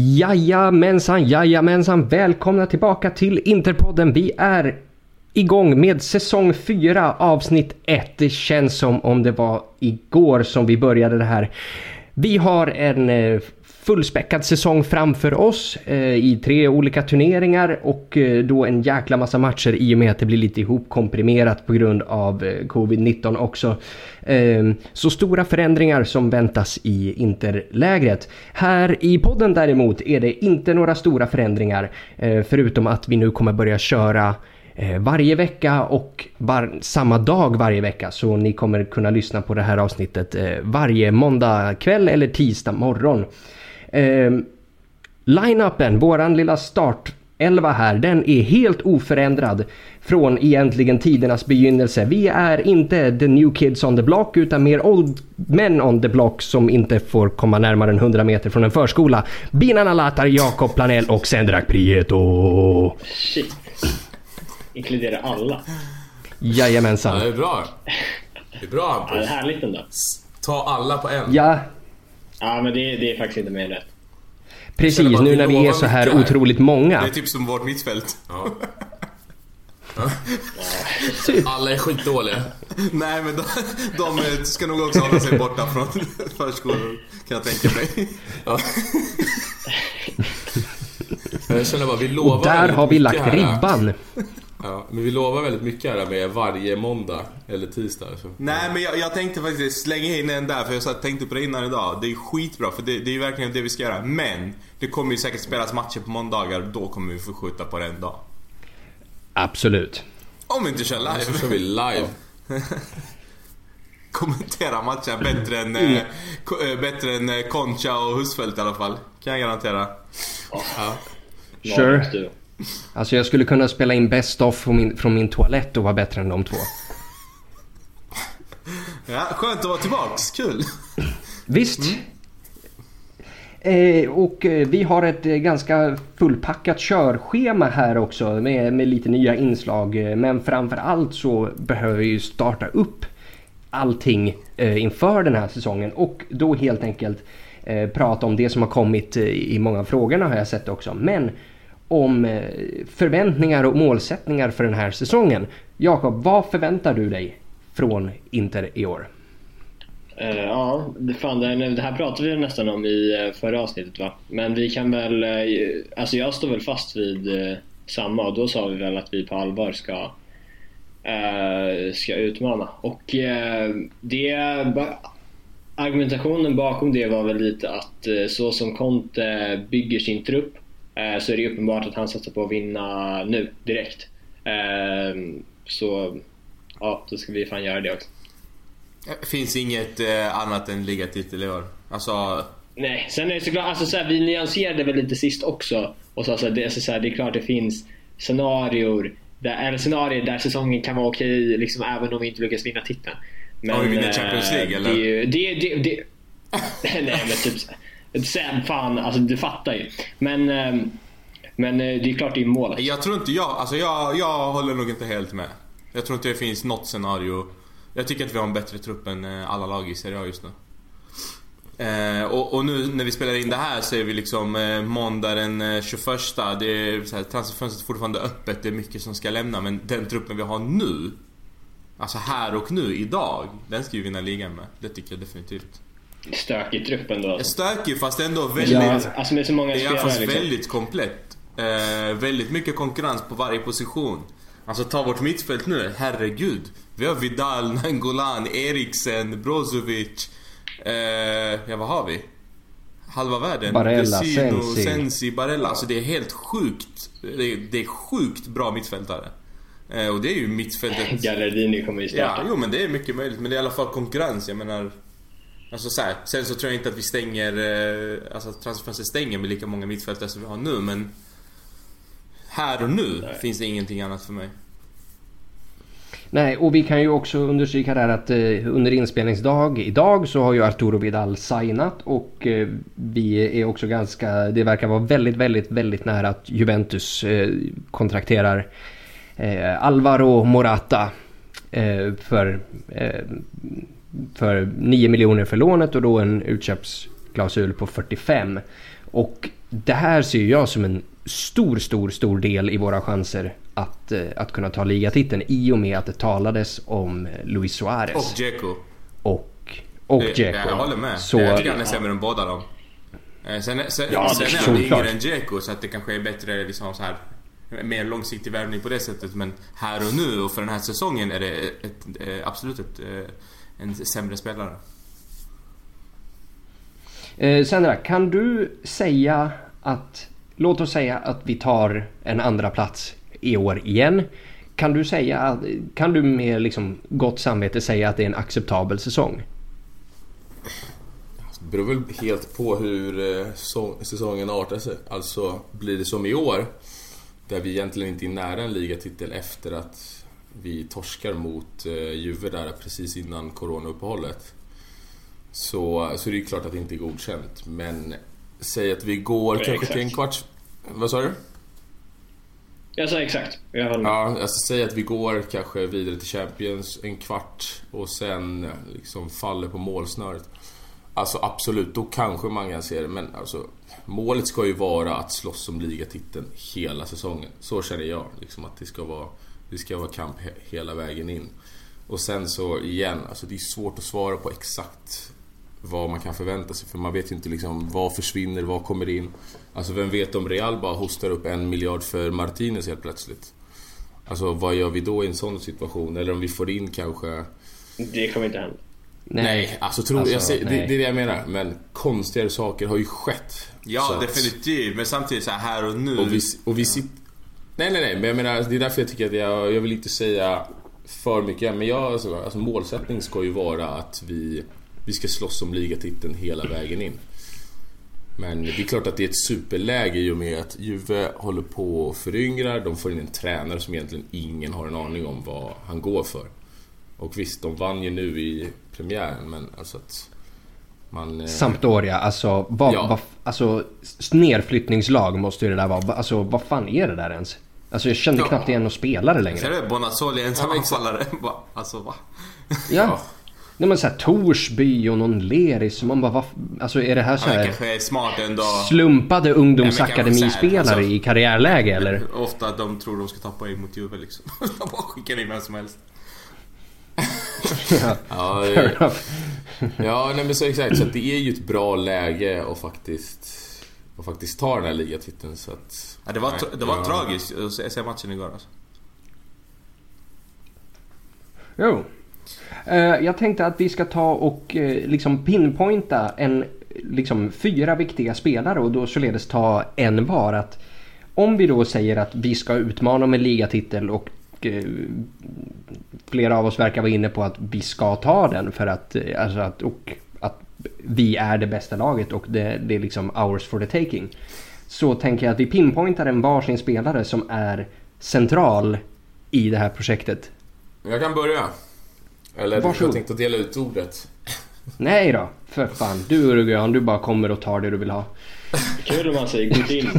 Jajamensan, jajamensan. Välkomna tillbaka till Interpodden. Vi är igång med säsong 4 avsnitt 1. Det känns som om det var igår som vi började det här. Vi har en eh, fullspäckad säsong framför oss eh, i tre olika turneringar och eh, då en jäkla massa matcher i och med att det blir lite ihopkomprimerat på grund av eh, covid-19 också. Eh, så stora förändringar som väntas i interlägret. Här i podden däremot är det inte några stora förändringar eh, förutom att vi nu kommer börja köra eh, varje vecka och var, samma dag varje vecka så ni kommer kunna lyssna på det här avsnittet eh, varje måndag kväll eller tisdag morgon. Eh, Line-upen, våran lilla startelva här, den är helt oförändrad från egentligen tidernas begynnelse. Vi är inte the new kids on the block utan mer old men on the block som inte får komma närmare än 100 meter från en förskola. Binan Latar, Jakob Planell och Sendrak Prieto. Shit. Inkluderar alla. Jajamensan. Ja, det är bra. Det är bra Ja, det är Hampus. härligt ändå. Ta alla på en. Ja, Ja, men det, det är faktiskt inte mer rätt. precis. Nu när vi är så här otroligt Det många. är typ som vårt mittfält. Ja. Alla är skitdåliga. Nej men de, de ska nog också hålla sig borta från förskolan kan jag tänka mig. Ja. Jag känner bara, vi lovar Och där har vi lagt här. ribban. Ja, men vi lovar väldigt mycket här med varje måndag eller tisdag. Så. Nej men jag, jag tänkte faktiskt slänga in en där för jag satt- tänkte på det innan idag. Det är skitbra för det, det är ju verkligen det vi ska göra. Men det kommer ju säkert spelas matcher på måndagar och då kommer vi få skjuta på det en dag. Absolut. Om vi inte kör Så kör live. vi live. Kommentera matchen bättre än, eh, ko- eh, bättre än eh, Concha och Husfeldt i alla fall. Kan jag garantera. Ja. Sure. Alltså jag skulle kunna spela in best of från min, från min toalett och vara bättre än de två. Ja, skönt att vara tillbaks. Kul. Visst. Eh, och eh, vi har ett eh, ganska fullpackat körschema här också med, med lite nya inslag. Eh, Men framför allt så behöver vi ju starta upp allting eh, inför den här säsongen och då helt enkelt eh, prata om det som har kommit i många av frågorna har jag sett också. Men om eh, förväntningar och målsättningar för den här säsongen. Jakob, vad förväntar du dig från Inter i år? Uh, ja, det, fan, det, här, pratade vi nästan om i eh, förra avsnittet va? Men vi kan väl... Alltså jag står väl fast vid samma och då sa vi väl att vi på allvar ska ska utmana. Och det... Argumentationen bakom det var väl lite att så som Conte bygger sin trupp så är det uppenbart att han satsar på att vinna nu, direkt. Eh, Så ja, då ska vi fan göra det också. Finns inget eh, annat än ligatitel i år. Alltså, Nej, sen är det såklart, alltså så här, vi nyanserade väl lite sist också och sa så här, det, alltså så här, det är klart det finns scenarier där, eller scenarier där säsongen kan vara okej liksom, även om vi inte lyckas vinna titeln. Men, Om vi vinner eh, Champions League, eller? Det, är ju- det, det, det, nej men typ så sen fan, alltså du fattar ju. Men, ehm, men eh, det är klart det är målet. Jag tror inte jag, alltså jag, jag håller nog inte helt med. Jag tror inte det finns något scenario. Jag tycker att vi har en bättre trupp än eh, alla lag i Serie A just nu. Eh, och, och nu när vi spelar in det här så är vi liksom eh, måndag den eh, 21. Det är så här, transferfönstret är fortfarande öppet, det är mycket som ska lämna. Men den truppen vi har nu, alltså här och nu, idag, den ska vi vinna ligan med. Det tycker jag definitivt. Stökig trupp ändå. Alltså. stökig fast ändå väldigt... Ja, alltså med så många spelare fall liksom. väldigt komplett. Eh, väldigt mycket konkurrens på varje position. Alltså ta vårt mittfält nu, herregud. Vi har Vidal, Nangolan, Eriksen, Brozovic. Eh, ja, vad har vi? Halva världen. Barella, Vecino, Sensi. Sensi, Barella. Alltså det är helt sjukt. Det är, det är sjukt bra mittfältare. Eh, och det är ju mittfältet... Gallardini kommer ju Ja, starta. jo men det är mycket möjligt. Men det är i alla fall konkurrens. Jag menar... Alltså så här, sen så tror jag inte att vi stänger... Eh, alltså transferfönstret stänger med lika många mittfältare som vi har nu men... Här och nu Nej. finns det ingenting annat för mig. Nej, och vi kan ju också understryka där att eh, under inspelningsdag idag så har ju Arturo Vidal signat och eh, vi är också ganska, det verkar vara väldigt, väldigt, väldigt nära att Juventus eh, kontrakterar eh, Alvaro Morata eh, för, eh, för 9 miljoner för lånet och då en utköpsklausul på 45. Och det här ser jag som en stor, stor, stor del i våra chanser att, eh, att kunna ta ligatiteln i och med att det talades om eh, Luis Suarez Och Dzeko. och, och Dzeko. Jag håller med. Så, Jag tycker han är sämre än båda dem. Eh, Sen, sen, Ja, sen är han yngre än Dzeko så att det kanske är bättre liksom så här mer långsiktig värvning på det sättet men här och nu och för den här säsongen är det ett, eh, absolut ett, en sämre spelare. eh, Sandra, kan du säga att... Låt oss säga att vi tar en andra plats i år igen. Kan du säga att, kan du med liksom gott samvete säga att det är en acceptabel säsong? Det beror väl helt på hur eh, säsongen artar sig. Alltså, blir det som i år, där vi egentligen inte är nära en ligatitel efter att vi torskar mot eh, Juve där precis innan coronauppehållet. Så, så är det ju klart att det inte är godkänt. Men säg att vi går kanske till en exakt. kvarts... Vad sa du? Jag sa exakt. Jag håller med. Ja, alltså säg att vi går kanske vidare till Champions en kvart och sen eh, liksom faller på målsnöret. Alltså absolut, då kanske man kan se det. Men alltså, målet ska ju vara att slåss om ligatiteln hela säsongen. Så känner jag. Liksom att det ska vara, det ska vara kamp he- hela vägen in. Och sen så igen, alltså det är svårt att svara på exakt vad man kan förvänta sig. För man vet ju inte liksom vad försvinner, vad kommer in. Alltså vem vet om Real bara hostar upp en miljard för Martinez helt plötsligt. Alltså vad gör vi då i en sån situation? Eller om vi får in kanske... Det kommer inte hända. Nej, alltså, tror, Alltså, jag säger, det, nej. det är det jag menar. Men konstigare saker har ju skett. Ja, att- definitivt. Men samtidigt så här, här och nu. Och vi, och vi sitter... Nej, nej, nej. Men jag menar, det är därför jag tycker att jag, jag vill inte säga för mycket. Men jag, alltså, alltså, målsättning ska ju vara att vi, vi ska slåss om ligatiteln hela vägen in. Men det är klart att det är ett superläge i och med att Juve håller på och föryngrar. De får in en tränare som egentligen ingen har en aning om vad han går för. Och visst, de vann ju nu i premiären, men alltså att... Man, eh, Sampdoria, alltså, vad, Ja. vad, alltså nerflyttningslag måste ju det där vara. Va- Alltså vad fan är det där ens? Alltså jag kände Ja. knappt igen någon spelare Ser längre. du? Bonazzoli är en Ja, exakt. anfallare. Va? Alltså va? Ja. Nej men såhär Torsby och någon Leris. Man bara, vad, alltså är det här såhär kanske är smart ändå. slumpade ungdomsakademispelare alltså. i karriärläge eller? Ofta att de tror de ska ta poäng mot Juve liksom. De bara skickar in vem som helst. Ja, Ja. Ja, nej men så exakt. Så att det är ju ett bra läge att faktiskt, att faktiskt ta den här ligatiteln. Så att, Ja, det var, nej, det var ja. tragiskt att se- se matchen igår alltså. Jo. Eh, jag tänkte att vi ska ta och eh, liksom pinpointa en, liksom fyra viktiga spelare och då således ta en var. Att om vi då säger att vi ska utmana med ligatitel och eh, flera av oss verkar vara inne på att vi ska ta den för att, eh, alltså att, och att vi är det bästa laget och det, det är liksom ours for the taking. Så tänker jag att vi pinpointar en varsin spelare som är central i det här projektet. Jag kan börja. Eller Varsågod. jag tänkte dela ut ordet. Nej då, för fan. Du Uruguayan, du bara kommer och tar det du vill ha. Kul om man säger Godin.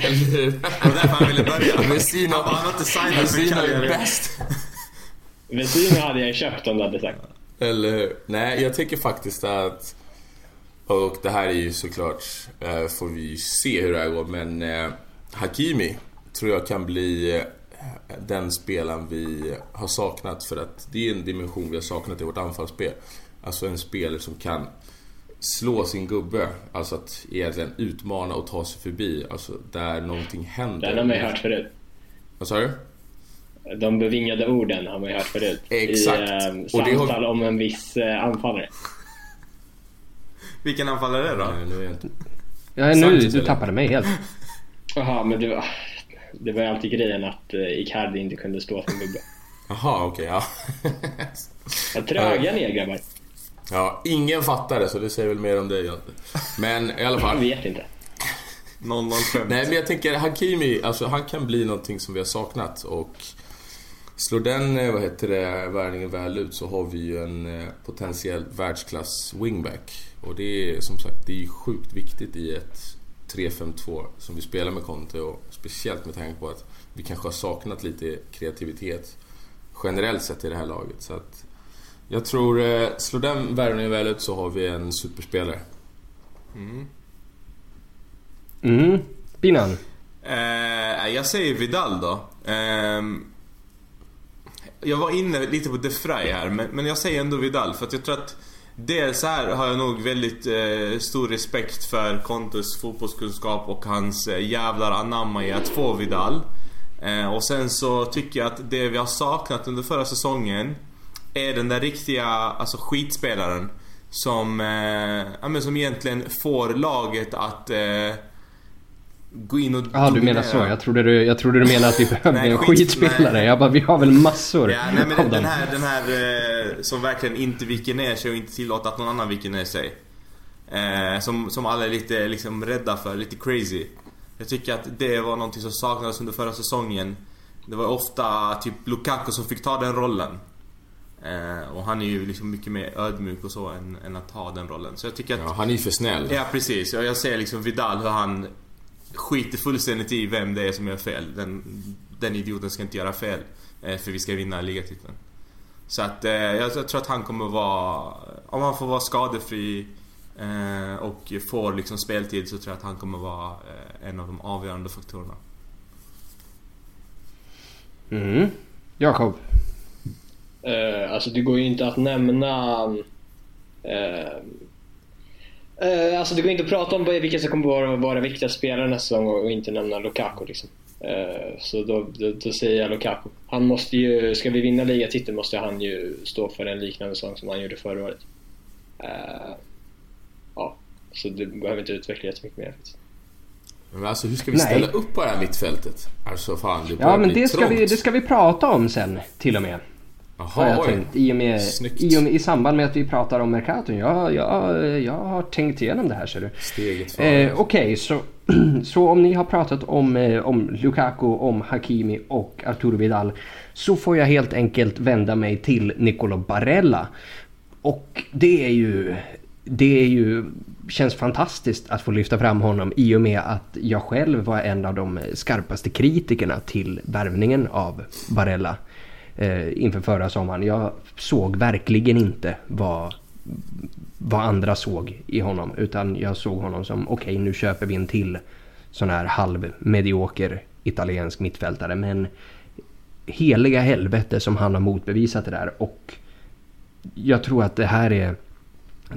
Eller Det var därför han ville börja. Vecino, Han har inte signat är Cagliari. bäst. Vesino hade jag köpt om du hade sagt. Eller Nej, jag tycker faktiskt att... Och det här är ju såklart... Eh, får vi ju se hur det här går, men... Eh, Hakimi tror jag kan bli eh, den spelaren vi har saknat för att det är en dimension vi har saknat i vårt anfallsspel. Alltså en spelare som kan slå sin gubbe, alltså att egentligen utmana och ta sig förbi. Alltså där någonting händer. Den har man ju hört förut. Vad sa du? De bevingade orden har man ju hört förut. Exakt. I eh, Och det har- samtal om en viss eh, anfallare. Vilken anfallare är det då? Nej, nu är jag inte... Ja, nu, Sanchez, du eller? tappade mig helt. Jaha, men det var, det var ju alltid grejen att eh, Icardi inte kunde stå som gubbe. Jaha, okej, ja. Ja, Tröga ner grabbar. Ja, ingen fattar det så det säger väl mer om dig egentligen. Men i alla Jag fall. vet inte. 0-0 skämt. Nej men jag tänker Hakimi, alltså han kan bli någonting som vi har saknat och Slår den, eh, vad heter det, värvningen väl ut så har vi ju en eh, potentiell världsklass wingback. Och det är som sagt, det är sjukt viktigt i ett 3-5-2 som vi spelar med Conte och speciellt med tanke på att vi kanske har saknat lite kreativitet generellt sett i det här laget. Så att jag tror, eh, slår den värvningen väl ut så har vi en superspelare. Mm. Binan? Eh, jag säger Vidal då. Eh, jag var inne lite på De Frey här, men, men jag säger ändå Vidal för att jag tror att Dels här har jag nog väldigt eh, stor respekt för Contes fotbollskunskap och hans eh, jävlar anamma i att få Vidal. Eh, och sen så tycker jag att det vi har saknat under förra säsongen är den där riktiga, alltså skitspelaren. Som, eh, ja, men som egentligen får laget att eh, gå in och Ja, du menar så. Jag trodde du, jag trodde du menade att vi behövde en skitspelare. Nej. Jag bara, vi har väl massor ja, nej, men av den, här, den här eh, som verkligen inte viker ner sig och inte tillåter att någon annan viker ner sig. Eh, som, som alla är lite liksom rädda för, lite crazy. Jag tycker att det var någonting som saknades under förra säsongen. Det var ofta typ Lukaku som fick ta den rollen. Eh, och han är ju liksom mycket mer ödmjuk och så än, än att ta den rollen. Så jag tycker att... Ja, han är ju för snäll. Ja, precis. Jag, jag ser liksom Vidal hur han skiter fullständigt i vem det är som gör fel. Den, den idioten ska inte göra fel. Eh, för vi ska vinna ligatiteln. Så att eh, jag, jag, tror att han kommer vara... Om han får vara skadefri eh, och får liksom speltid så tror jag att han kommer vara eh, en av de avgörande faktorerna. Mm. Jakob? Uh, alltså det går ju inte att nämna uh, uh, Alltså det går inte att prata om vilka som kommer vara våra viktiga spelare nästa säsong och, och inte nämna Lukaku liksom. Så då, då, då, säger jag Lukaku. Han måste ju, ska vi vinna ligatiteln måste han ju stå för en liknande säsong som han gjorde förra året. Ja, så det behöver inte utveckla jättemycket mer faktiskt. Men alltså hur ska vi ställa Nej. upp på det här mittfältet? Alltså fan, det Ja men det ska, vi, det ska vi prata om sen till och med. Jaha, jag tänkt, i, och med, i, och med, I samband med att vi pratar om Mercaton. Jag, jag, jag har tänkt igenom det här ser du. Steget eh, Okej, okay, så, så om ni har pratat om, eh, om Lukaku, om Hakimi och Arturo Vidal. Så får jag helt enkelt vända mig till Nicolo Barella. Och det är ju... Det är ju känns fantastiskt att få lyfta fram honom i och med att jag själv var en av de skarpaste kritikerna till värvningen av Barella eh, inför förra sommaren. Jag såg verkligen inte vad, vad andra såg i honom utan jag såg honom som okej okay, nu köper vi en till sån här halvmedioker italiensk mittfältare men heliga helvete som han har motbevisat det där och jag tror att det här är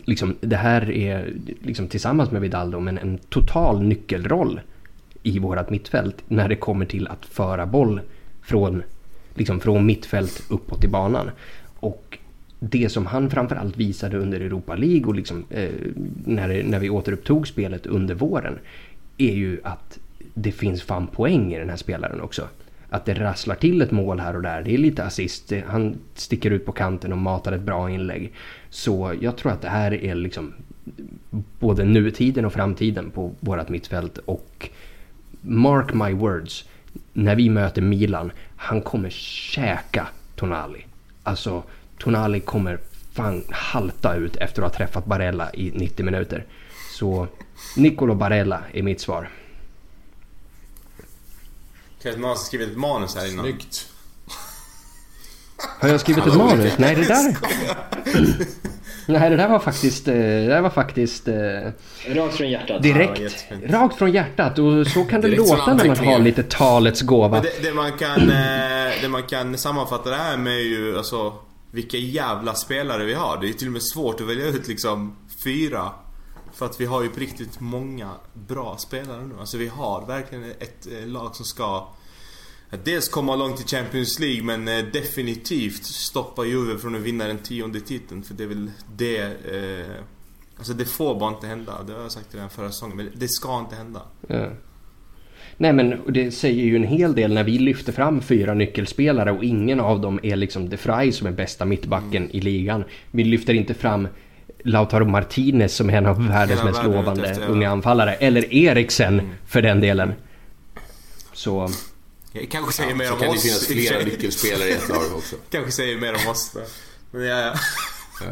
liksom, det här är liksom, tillsammans med Vidaldo, men en total nyckelroll i vårt mittfält när det kommer till att föra boll från, liksom, från mittfält uppåt i banan. Och det som han framförallt visade under Europa League och liksom, eh, när, när vi återupptog spelet under våren är ju att det finns fan poäng i den här spelaren också. Att det rasslar till ett mål här och där. Det är lite assist. Han sticker ut på kanten och matar ett bra inlägg. Så jag tror att det här är liksom både nutiden och framtiden på vårt mittfält. Och mark my words. När vi möter Milan, han kommer käka Tonali. Alltså, Tonali kommer fan halta ut efter att ha träffat Barella i 90 minuter. Så Nicolo Barella är mitt svar. Kanske någon har skrivit ett manus här innan. Snyggt. Har jag skrivit ett manus? Nej, det där... Nej, det där var faktiskt... Eh, det där var faktiskt... Eh, rakt från hjärtat. Direkt. Rakt från hjärtat. Och så kan det låta när man har lite talets gåva. Det, det, man kan, eh, det man kan sammanfatta det här med är ju alltså... Vilka jävla spelare vi har. Det är till och med svårt att välja ut liksom fyra. För att vi har ju på riktigt många bra spelare nu. Alltså vi har verkligen ett lag som ska Dels komma långt i Champions League men eh, definitivt stoppa Juve från att vinna den tionde titeln. För det är väl det... Eh, alltså det får bara inte hända. Det har jag sagt redan förra säsongen. Men det ska inte hända. Ja. Nej men det säger ju en hel del när vi lyfter fram fyra nyckelspelare och ingen av dem är liksom De Frey som är bästa mittbacken mm. i ligan. Vi lyfter inte fram Lautaro Martinez som är en av världens Hela mest lovande efter, unga anfallare. Eller Eriksen mm. för den delen. Så... Kanske säger ja, mer om kan oss. kan det finnas flera nyckelspelare i ett lag också. Kanske säger mer om oss. Men ja, ja.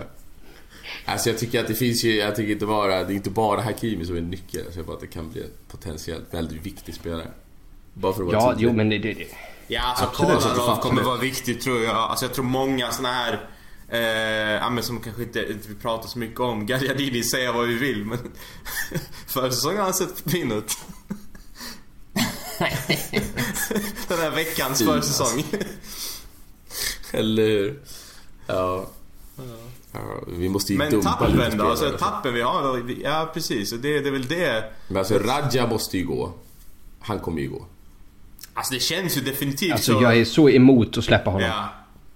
Alltså jag tycker att det finns ju, jag tycker inte bara, det är inte bara Hakimi som är nyckel. Jag säger bara att det kan bli en potentiellt väldigt viktig spelare. Bara för att vara Ja, jo men det... det, det. Ja, alltså Kolarov kommer vara viktig tror jag. Alltså jag tror många såna här Eh, men som kanske inte, inte vi pratar så mycket om. Gagliardini säger vad vi vill men förra säsongen har han sett fin ut. Den här veckans försäsong. Eller hur? Ja. ja. Vi måste ju Men dumpa lite tappen då? spelare. Alltså tappen vi har, ja precis. Det, det är väl det. Men alltså Radja måste ju gå. Han kommer ju gå. Alltså det känns ju definitivt Alltså så. jag är så emot att släppa honom. Ja.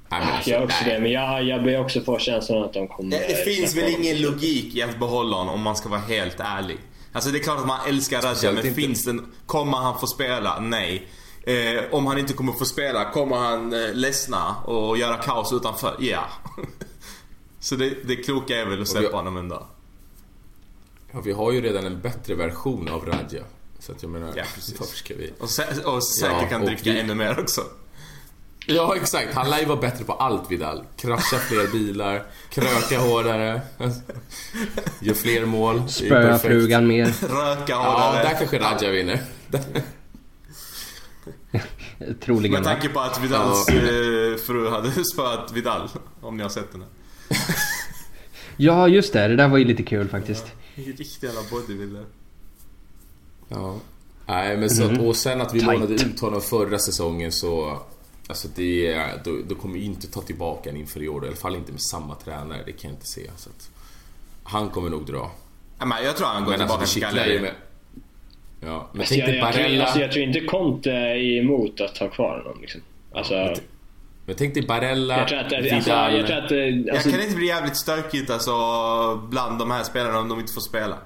Nej, men alltså, Jag är också nej. det, men jag, jag börjar också få känslan att de kommer... Det, det finns väl ingen logik i att behålla honom om man ska vara helt ärlig. Alltså det är klart att man älskar Raja men inte. finns det... Kommer han få spela? Nej. Eh, om han inte kommer få spela, kommer han eh, ledsna och göra kaos utanför? Ja. Så det, det kloka är väl att släppa honom en dag. Ja, vi har ju redan en bättre version av Radja. Så att jag menar, Ja, precis. varför ska vi... Och, sä- och säkert Ja, kan dricka vi- ännu mer också. Ja, exakt. Han lär ju vara bättre på allt, Vidal. Krascha fler bilar, kröka hårdare, gör fler mål. Spöa frugan mer. Röka Ja, hårdare. där kanske Radja vinner. Troligen Med tanke på att Vidals eh, fru hade spöat Vidal. Om ni har sett den här. Ja just det, det där var ju lite kul faktiskt. Riktig jävla bodybuilder. Ja. Nej, men så, och sen att vi Tight. lånade ut honom förra säsongen så... Alltså det... Då, då kommer inte ta tillbaka en inför i år. I alla fall inte med samma tränare. Det kan jag inte se. Så att, han kommer nog dra. Ja, men jag tror han går Men alltså tillbaka det till Cagliari. med... Ja, men Alltså, tänk jag, jag, tror, Barella... alltså, jag tror inte Conte är emot att ha kvar honom. Liksom. Alltså, men Men tänk dig Barella, jag tror att... Alltså, Vidal... jag tror att eh, Jag alltså, kan inte bli jävligt stökigt alltså bland de här spelarna om de inte får spela.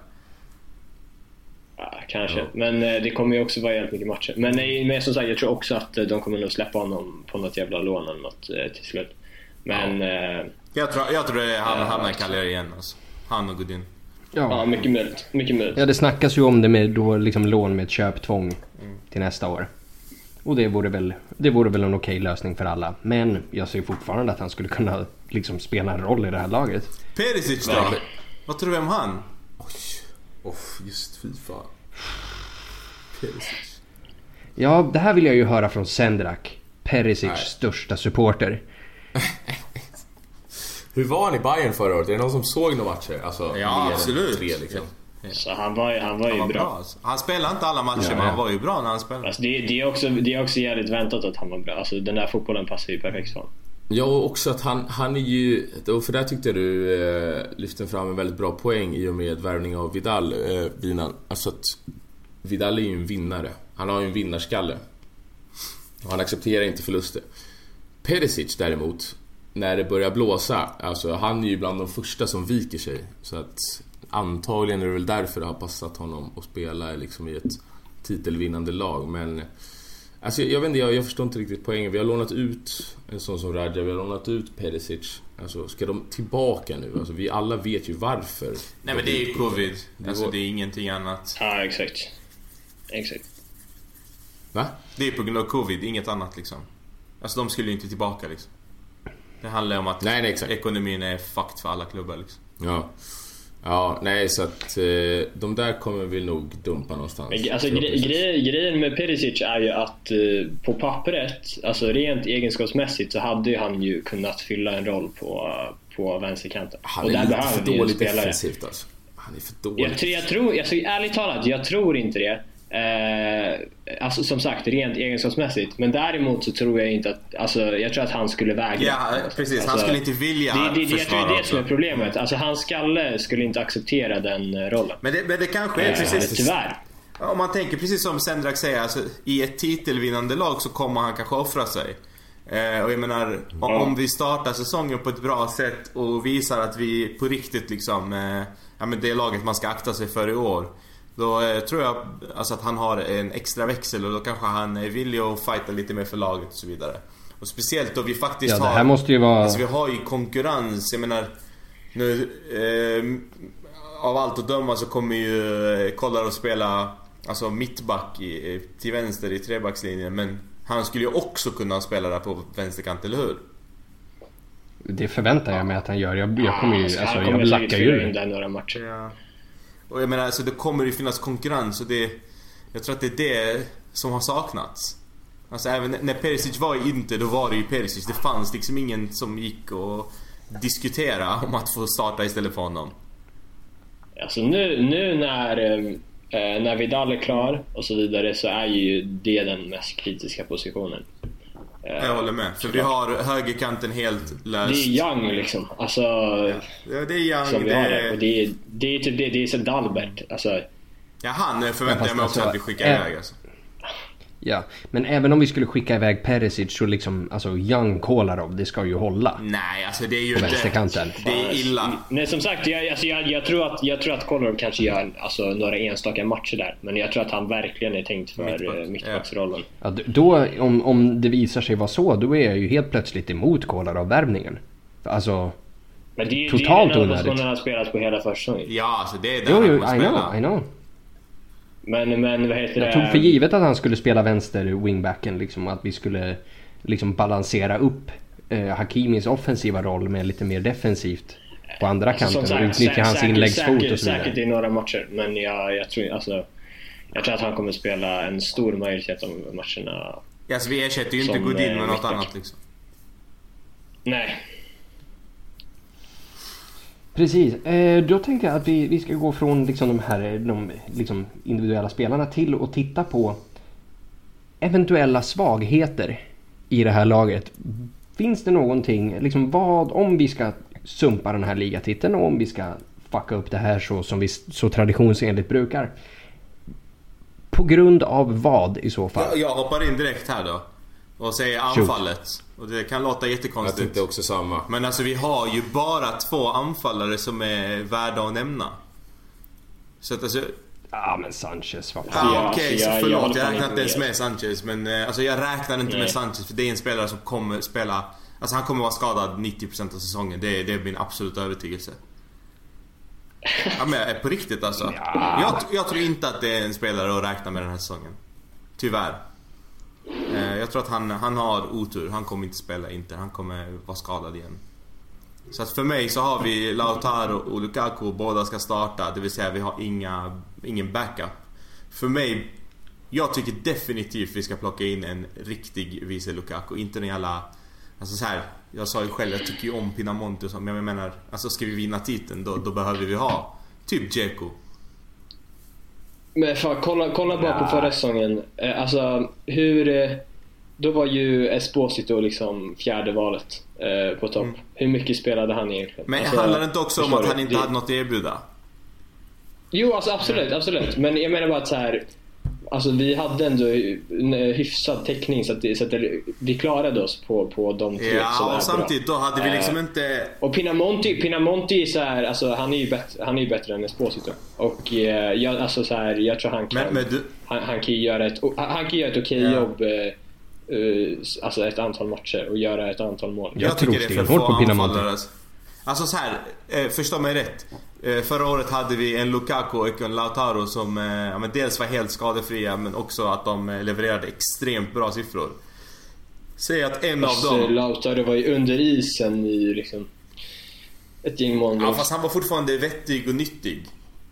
Ja, kanske. Ja. Men eh, det kommer ju också vara jävligt mycket matcher. Men, eh, men som sagt, jag tror också att eh, de kommer nog släppa honom på något jävla lån eller något eh, till slut. Men ja, Jag tror, jag tror det är han hamnar i Cagliari igen alltså. Han och Godin. ja Ja. mycket möjligt. Mycket möjligt. ja, det snackas ju om det med då liksom lån med ett köptvång till nästa år. Och det vore väl, det vore väl en okej lösning för alla. Men jag ser fortfarande att han skulle kunna liksom spela en roll i det här laget. Perisic då? Ja. Vad tror du om han? Oj. Oh, just fy fan. Perisic. Ja, det här vill jag ju höra från Sendrak. Perisic Nej. största supporter. Hur var han i Bayern förra året? Är det någon som såg några matcher? Alltså, Ja, absolut. Tre, liksom. Så han var, ju- han var ju Han var bra. bra. Han spelade inte alla matcher Ja, men han var ju bra när han spelade. Alltså, det, det, är också, det är också jävligt väntat att han var bra. Alltså, den där fotbollen passar ju perfekt för honom. Ja, och också att han, han är ju... Och för där tyckte jag du eh, lyfte fram en väldigt bra poäng i och med värvning av Vidal, eh, Vinan. Alltså att Vidal är ju en vinnare. Han har ju en vinnarskalle. Och han accepterar inte förluster. Perisic däremot, när det börjar blåsa, alltså han är ju bland de första som viker sig. Så att antagligen är det väl därför det har passat honom att spela liksom i ett titelvinnande lag. Men Alltså jag vet inte, jag, jag förstår inte riktigt poängen. Vi har lånat ut en sån som Radja, vi har lånat ut Perisic. Alltså ska de tillbaka nu? Alltså vi alla vet ju varför. Nej men det är ju covid. Det Alltså var- det är ingenting annat. Ja, exakt. Exakt. Va? Det är på grund av covid, inget annat liksom. Alltså de skulle ju inte tillbaka liksom. Det handlar ju om att Nej, nej, ekonomin är fucked för alla klubbar liksom. Ja. Ja, nej så att eh, de där kommer vi nog dumpa någonstans. Men, Alltså, gre gre grejen med Perisic är ju att eh, på pappret, alltså rent egenskapsmässigt så hade ju han ju kunnat fylla en roll på, på vänsterkanten. Han och är där lite för dåligt defensivt alltså. Han är för dålig. Jag, jag tror, alltså, ärligt talat, jag tror inte det. Eh, alltså som sagt, rent egenskapsmässigt. Men däremot så tror jag inte att, alltså jag tror att han skulle vägra. Ja, precis. Han Alltså, skulle inte vilja det, det, det, Jag tror det är det som är problemet. Alltså hans skalle skulle inte acceptera den eh, rollen. Men det, men det kanske är Eh, precis... Tyvärr. Om man tänker precis som Sendrak säger, alltså, i ett titelvinnande lag så kommer han kanske offra sig. Eh, och jag menar, om, om vi startar säsongen på ett bra sätt och visar att vi på riktigt liksom, eh, ja men det laget man ska akta sig för i år. Då eh, tror jag alltså, att han har en extra växel och då kanske han är villig att fighta lite mer för laget och så vidare. Och speciellt då vi faktiskt Ja, det har... här måste ju vara... Alltså vi har ju konkurrens, jag menar nu eh, Av allt att döma så kommer ju eh, Kollar att spela Alltså mittback i, till vänster i trebackslinjen men Han skulle ju också kunna spela där på vänsterkant, eller hur? Det förväntar jag mig att han gör. Jag, jag kommer ju... Alltså, Alltså, han kommer jag lackar in ju. där några matcher. Ja. Och jag menar alltså det kommer ju finnas konkurrens och det Jag tror att det är det som har saknats Alltså även när Perisic var i Inter, då var det ju Perisic. Det fanns liksom ingen som gick och diskutera om att få starta istället för honom. Alltså nu, nu när... eh, eh när Vidal är klar och så vidare så är ju det den mest kritiska positionen. Eh, Jag håller med. För vi har högerkanten helt det löst. är Young liksom. Alltså, Ja, det är Young. som vi det har det. är... Och det är, det är typ det. Det är så Dalbert. Alltså, Ja, han förväntar jag mig också alltså, att vi skickar eh, iväg alltså. Ja, men även om vi skulle skicka iväg Perisic så liksom, alltså Young Kolarov, det ska ju hålla. Nej, alltså det är ju På inte... vänsterkanten. Det är illa. Nej som sagt, jag, alltså, jag, jag tror att, jag tror att Kolarov kanske gör alltså, några enstaka matcher där. Men jag tror att han verkligen är tänkt för Mittback, Mittback, mittbacksrollen. Ja, då, om, om det visar sig vara så, då är jag ju helt plötsligt emot Kolarov-värvningen. Alltså, Men det, Totalt det är den enda positionen han har spelat på hela försäsongen. Ja, alltså det är där jo, han jo, kommer I spela. know, I know. Men, men vad heter Jag det? tog för givet att han skulle spela vänster wingbacken, liksom att vi skulle liksom balansera upp eh, Hakimis offensiva roll med lite mer defensivt på andra Alltså, kanten och utnyttja hans inläggsfot och så vidare. Säkert i några matcher, men jag, jag, tror, alltså, jag tror att han kommer spela en stor majoritet av matcherna. Ja, alltså vi ersätter ju inte Godin eh, med något annat liksom. Nej, Precis, eh, då tänkte jag att vi, vi ska gå från liksom de här eh, de, liksom individuella spelarna till att titta på eventuella svagheter i det här laget. Finns det någonting, liksom vad, om vi ska sumpa den här ligatiteln och om vi ska fucka upp det här så som vi så traditionsenligt brukar. På grund av vad i så fall? Jag, jag hoppar in direkt här då. Och säger anfallet. Och det kan låta Jag jättekonstigt. tänkte också samma. Men alltså vi har ju bara två anfallare som är värda att nämna. Så att alltså... Ja men Sanchez, vad Ja, fan. Ja, Okej, så jag- jag förlåt. Jag räknar inte ens med. Sanchez. Men eh, alltså jag räknar inte Nej. med Sanchez för det är en spelare som kommer spela... Alltså han kommer vara skadad 90% av säsongen. Det är, det är min absoluta övertygelse. Ja men eh, på riktigt alltså. Jag, jag tror inte att det är en spelare att räkna med den här säsongen. Tyvärr. Eh, jag tror att han, han har otur. Han kommer inte spela Inter. Han kommer vara skadad igen. Så att för mig så har vi Lautaro och Lukaku. Båda ska starta. Det vill säga vi har inga, ingen backup. För mig, jag tycker definitivt vi ska plocka in en riktig vice Lukaku. Inte en jävla... Alltså så här, jag sa ju själv, jag tycker ju om Pinamonte och så, men jag menar, alltså ska vi vinna titeln då, då behöver vi ha typ Dzeko. Men fan, kolla, kolla bara på förra säsongen. Eh, alltså hur... Eh, eh, Då var ju Esposito liksom fjärde valet eh, på topp. Hur mycket spelade han egentligen? Men alltså, handlar det inte också om att han inte Det- hade något att erbjuda? Jo, alltså absolut, absolut. Men jag menar bara att så här. Alltså vi hade ändå en hyfsad täckning så att, så att vi klarade oss på, på de tre som Ja, är och samtidigt då hade vi Eh, liksom inte... Och Pinamonti, Pinamonti så här, alltså han är ju bättre, han är ju bättre än Esposito. Och eh, jag, alltså så här, jag tror han kan, Men, men du, han, han kan göra ett, han han kan göra ett okej Ja. jobb eh, eh, alltså ett antal matcher och göra ett antal mål. Jag tror tycker det är för få på anfallare. Alltså, alltså så här, eh, förstå mig rätt. Eh, förra året hade vi en Lukaku och en Lautaro som eh, ja, men dels var helt skadefria men också att de eh, levererade extremt bra siffror. Säg att en av Alltså, dem... Lautaro var ju under isen i liksom ett gäng mål. Ja fast han var fortfarande vettig och nyttig.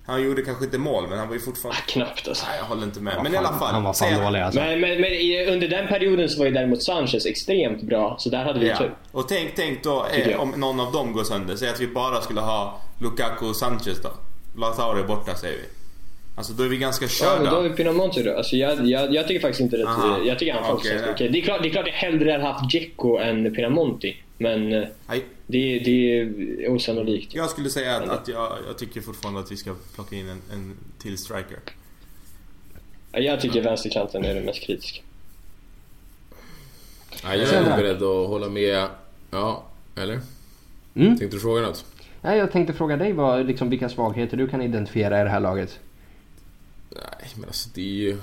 Han gjorde kanske inte mål men han var ju fortfarande... Ah, knappt alltså. Nej jag håller inte med. Men var i alla fan- fall. Han var fan dålig alltså. Men, men, men under den perioden så var ju däremot Sanchez extremt bra, så där hade vi Ja. tur. Och tänk, tänk då eh, om någon av dem går sönder. Säg att vi bara skulle ha Lukaku och Sanchez då. Lautaro är borta säger vi. Alltså då är vi ganska Ja, körda. men då har vi Pinamonti då. Alltså, jag, jag, jag tycker faktiskt inte Aha. att... Jag tycker han faktiskt Okej, nej. okej. Det, är klart, det är klart jag hellre hade haft Dzeko än Pinamonti. Men eh, Nej, det, det är osannolikt. jag skulle säga att, att jag, jag tycker fortfarande att vi ska plocka in en, en till striker. Jag tycker vänsterkanten är det mest kritiska. Ja, jag är beredd att hålla med. Ja, eller? Mm. Tänkte du fråga något? Nej, jag tänkte fråga dig vad, liksom, vilka svagheter du kan identifiera i det här laget. Nej, men alltså det är ju...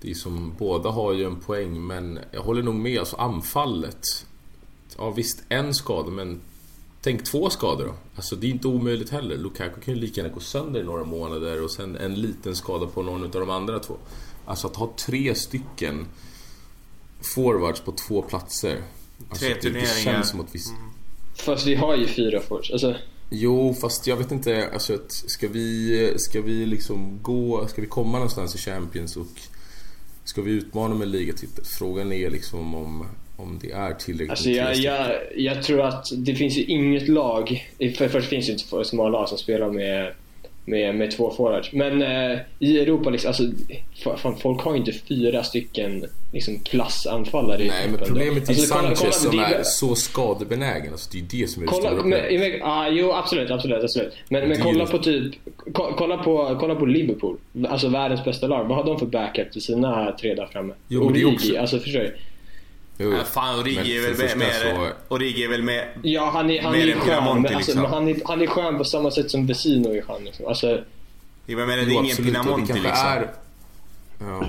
Det är som, båda har ju en poäng men jag håller nog med. Alltså anfallet. Ja visst, en skada men tänk två skador då. Alltså det är inte omöjligt heller. Lukaku kan ju lika gärna gå sönder i några månader och sen en liten skada på någon av de andra två. Alltså att ha tre stycken forwards på två platser. Alltså, Tre det, det turneringar. känns som att vi... Fast vi har ju fyra forwards. Alltså, Jo, fast jag vet inte. Alltså, att ska vi, ska vi liksom gå... Ska vi komma någonstans i Champions och ska vi utmana med ligatitel? Frågan är liksom om, om det är tillräckligt alltså jag, jag, jag tror att det finns ju inget lag... För det första finns det inte så många lag som spelar med, med, med två forwards. Men eh, i Europa, liksom, alltså, fan, folk har ju inte fyra stycken liksom, klassanfallare i Nej, men problemet är Alltså, kolla- Sanchez kolla, som det- är så skadebenägen. Alltså, det är ju det som är det Kolla, stora men, problemet. ah, jo absolut, absolut, absolut. Men, men Det kolla på typ, ko- kolla på, kolla på Liverpool. Alltså världens bästa lag. Vad har de för backup till sina tre där framme? Jo, det Origi, också- alltså förstår du? Jo, Ja, fan, men Origi är väl mer... så- Origi är väl mer... Ja, han är, han är skön. Men, alltså, liksom. han, är, han är skön på samma sätt som Vesino är skön. Liksom. Alltså, Jag menar, det är Jo, ingen absolut, och det Pinamonti kanske liksom. Är, ja.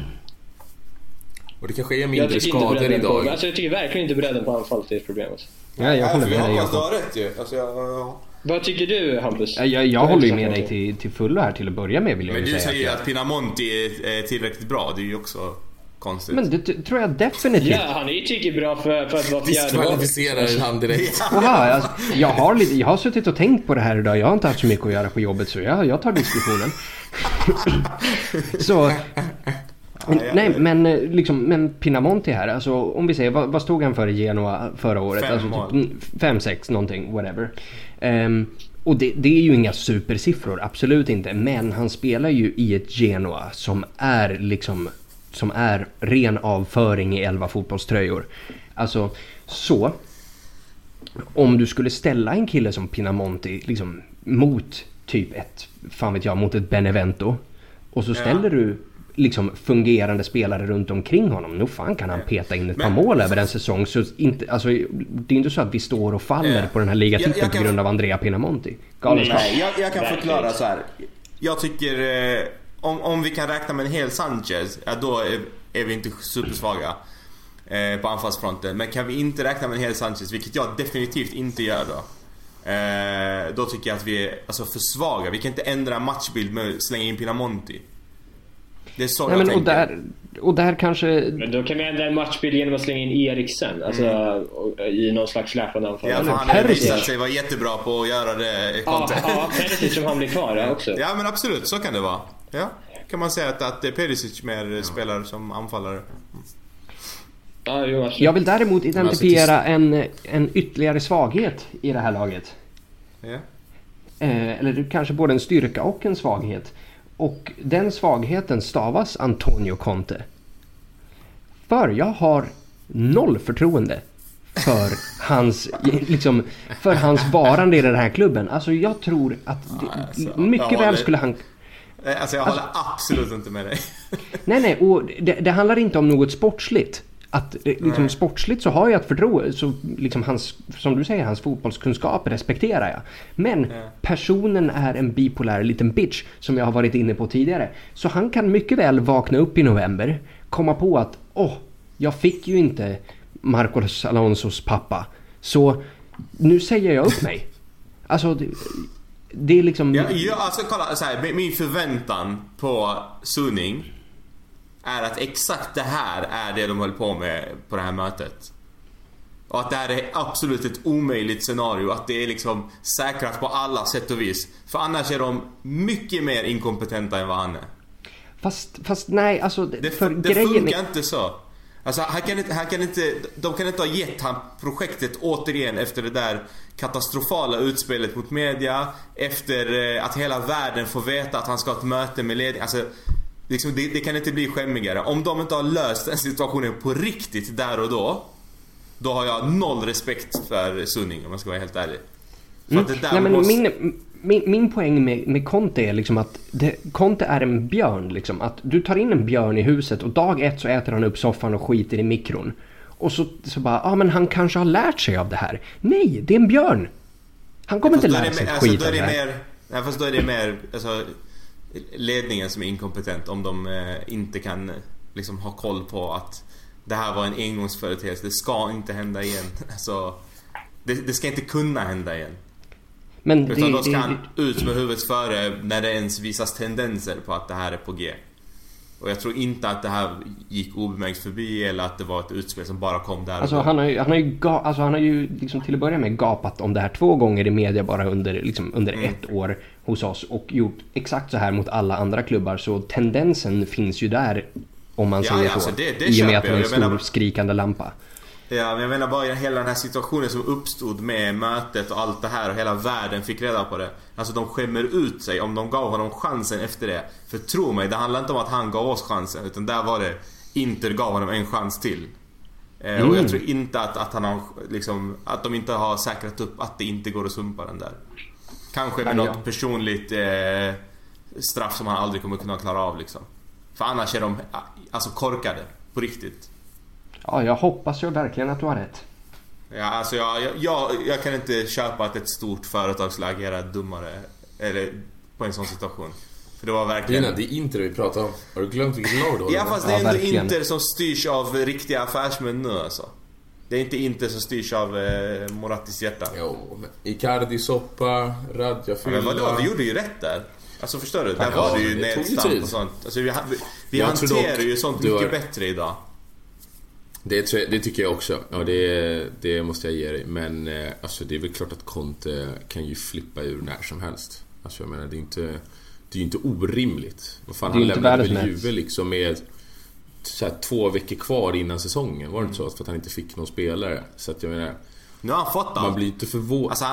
Och det kanske är jag mindre skador idag. på, alltså, jag tycker verkligen inte bredden på anfallet är ett problem. Alltså. Ja, jag håller med dig du Jakob. har rätt ju. Alltså, jag, jag... Vad tycker du Hampus? Ja, Jag, jag har håller ju med dig till, till fullo här till att börja med vill jag Men du säger ju att att Pinamonti är, är tillräckligt bra. Det är ju också konstigt. men det tror jag definitivt. Ja, han är ju tillräckligt bra för, för att vara fjärde val. Diskvalificerar han direkt. Jaha, alltså, jag, har lite, jag har suttit och tänkt på det här idag. Jag har inte haft så mycket att göra på jobbet så jag, jag tar diskussionen. så... Nej men eh, liksom, men Pinamonti här, alltså om vi säger, vad, vad stod han för i Genoa förra året? Fem alltså, mål. typ, fem, sex någonting, whatever. Ehm, och det, det är ju inga supersiffror, absolut inte. Men han spelar ju i ett Genoa som är liksom, som är ren avföring i 11 fotbollströjor. Alltså, så om du skulle ställa en kille som Pinamonti liksom mot typ ett, fan vet jag, mot ett Benevento. Och så ställer du liksom fungerande spelare runt omkring honom. Nog fan kan han peta in ett par Men- mål över en säsong. Så inte, alltså, det är inte så att vi står och faller Ja. på den här ligatiteln Jag- jag på grund av Andrea Pinamonti. Galenskap. Nej, jag, jag kan förklara så här. Jag tycker eh, om, om vi kan räkna med en hel Sanchez, ja, då är, är vi inte supersvaga eh, på anfallsfronten. Men kan vi inte räkna med en hel Sanchez, vilket jag definitivt inte gör då. Eh, då tycker jag att vi är alltså, för svaga. Vi kan inte ändra matchbild med att slänga in Pinamonti. Det är så Nej, jag men, och, tänker. där, och där kanske... Men då kan vi ändra en matchbild genom att slänga in Eriksen. Alltså och- i någon slags släpande anfall. Ja, för han har visat sig vara jättebra på att göra det Ja, ja Perisic som han blir kvar också. Ja men absolut, så kan det vara. Ja, kan man säga att, att Perisic mer spelar som anfallare. Ja. Jag vill däremot alltså, identifiera en, en ytterligare svaghet i det här laget. Ja. Eh, eller kanske både en styrka och en svaghet. Och den svagheten stavas Antonio Conte. För jag har noll förtroende för hans, liksom, för hans varande i den här klubben. Alltså jag tror att det, alltså, mycket jag väl skulle han... Eh, Alltså jag håller absolut inte med dig. Nej, nej, och det, det handlar inte om något sportsligt. Att eh, liksom, Nej. sportsligt så har jag ett förtroende, så liksom hans, som du säger, hans fotbollskunskap respekterar jag. Men Ja. personen är en bipolär liten bitch som jag har varit inne på tidigare. Så han kan mycket väl vakna upp i november, komma på att åh, jag fick ju inte Marcos Alonsos pappa. Så nu säger jag upp mig. Alltså, det, är liksom... Ja, ja, alltså kolla, så här, min- förväntan på Suning är att exakt det här är det de höll på med på det här mötet. Och att det här är absolut ett omöjligt scenario. Att det är liksom säkrat på alla sätt och vis. För annars är de mycket mer inkompetenta än vad han är. Fast, fast nej, alltså... Det, för det grejen funkar är, inte så. Alltså han kan inte, han kan inte, de kan inte ha gett han projektet återigen efter det där katastrofala utspelet mot media. Efter eh, att hela världen får veta att han ska ha ett möte med ledningen. Alltså, liksom, det, det kan inte bli skämmigare. Om de inte har löst den situationen på riktigt där och då. Då har jag noll respekt för Sunning om jag ska vara helt ärlig. För att det där Nej, måste... min, min, min poäng med, med Conte är liksom att det, Conte är en björn. Liksom. Att du tar in en björn i huset och dag ett så äter han upp soffan och skiter i mikron. Och så, så bara, ja ah, men han kanske har lärt sig av det här. Nej, det är en björn. Han kommer inte lära sig ett alltså, skit av det det här. mer, nej, fast då är det mer alltså, ledningen som är inkompetent om de eh, inte kan liksom ha koll på att det här var en engångsföreteelse. Det ska inte hända igen. Alltså, det, det ska inte kunna hända igen. Men det, Utan då ska det, han ut med huvudet före när det ens visas tendenser på att det här är på G. Och jag tror inte att det här gick obemärkt förbi eller att det var ett utspel som bara kom där Alltså han har ju, han har ju, ga, alltså, han har ju liksom till att börja med gapat om det här två gånger i media bara under, liksom, under Mm. ett år hos oss och gjort exakt så här mot alla andra klubbar så tendensen finns ju där om man Ja, säger ja, så. alltså, det- det I och med att han är en stor menar- skrikande lampa. Ja, men jag menar bara hela den här situationen som uppstod med mötet och allt det här och hela världen fick reda på det. Alltså de skämmer ut sig om de gav honom chansen efter det. För tro mig, det handlar inte om att han gav oss chansen utan där var det Inter gav honom en chans till. Eh, Och Mm. jag tror inte att, att han har liksom, att de inte har säkrat upp att det inte går att sumpa den där. Kanske med Ja, något ja. personligt eh, straff som han aldrig kommer kunna klara av liksom. För annars är de alltså korkade. På riktigt. Ja, jag hoppas ju verkligen att du har rätt. Ja, alltså jag, jag, jag, jag kan inte köpa att ett stort företag skulle agera dummare eller på en sån situation. För det var verkligen... Lina, det är inte det vi pratar om. Har du glömt vilket lag du håller Ja fast det Ja, är ändå verkligen. Inter som styrs av riktiga affärsmän nu alltså. Det är inte Inter som styrs av eh, Morattis hjärta. Jo, men Icardi soppa, Radja Ja, men vadå, vi gjorde ju rätt där. Alltså förstår du? Där Ja, var det ju det nedstamp och sånt. Alltså, vi vi, vi hanterar ju sånt mycket har- bättre idag. Det, det tycker jag också. Ja, det, det måste jag ge dig. Men eh, alltså, det är väl klart att Conte kan ju flippa ur när som helst. Alltså jag menar, det är inte... Det är ju inte orimligt. Vad fan, Det är han inte lämnade väl Juve liksom med så här, två veckor kvar innan säsongen. Var det inte så? För att han inte fick någon spelare. Så att jag menar, Nu har han fått man allt. blir ju inte förvånad. Alltså,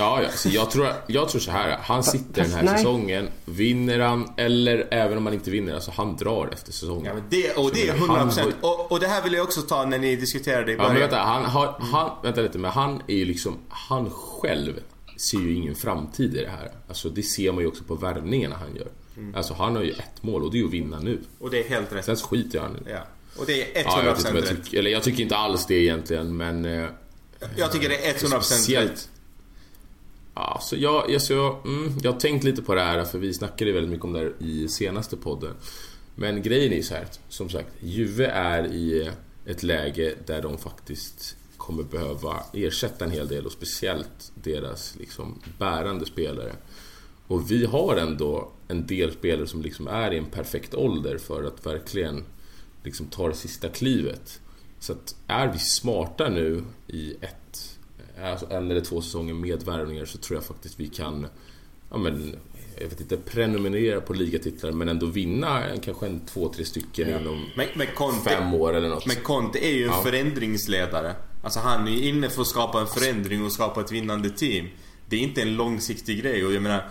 Ja, ja. Så jag, tror, jag tror så här. Han sitter den här nej. säsongen. Vinner han, eller även om han inte vinner, alltså han drar efter säsongen. ja, men det, och det är Så han 100% har- och, och det här vill jag också ta när ni diskuterade i Ja början. men vänta, han har, han, vänta lite, men han är ju liksom, han själv ser ju ingen framtid i det här. Alltså det ser man ju också på värvningarna han gör. Mm. Alltså han har ju ett mål och det är att vinna nu. Och det är helt rätt. Sen skiter jag han i. Ja. Och det är 100% Ja, jag vet inte, jag rätt. tycker, eller jag tycker inte alls det egentligen men... eh, Jag tycker det är 100% Speciellt- rätt. Ja, så jag, jag, så jag, mm, jag har tänkt lite på det här för vi snackade väldigt mycket om det här i senaste podden. Men grejen är ju så här, som sagt, Juve är i ett läge där de faktiskt kommer behöva ersätta en hel del och speciellt deras liksom bärande spelare. Och vi har ändå en del spelare som liksom är i en perfekt ålder för att verkligen liksom ta det sista klivet. Så att är vi smarta nu i ett, alltså en eller två säsonger med värvningar så tror jag faktiskt vi kan, ja men, jag vet inte, prenumerera på ligatitlar men ändå vinna kanske en två, tre stycken inom Men, men, Conte, fem år eller något. men Conte är ju en Ja. förändringsledare. Alltså han är ju inne för att skapa en förändring och skapa ett vinnande team. Det är inte en långsiktig grej och jag menar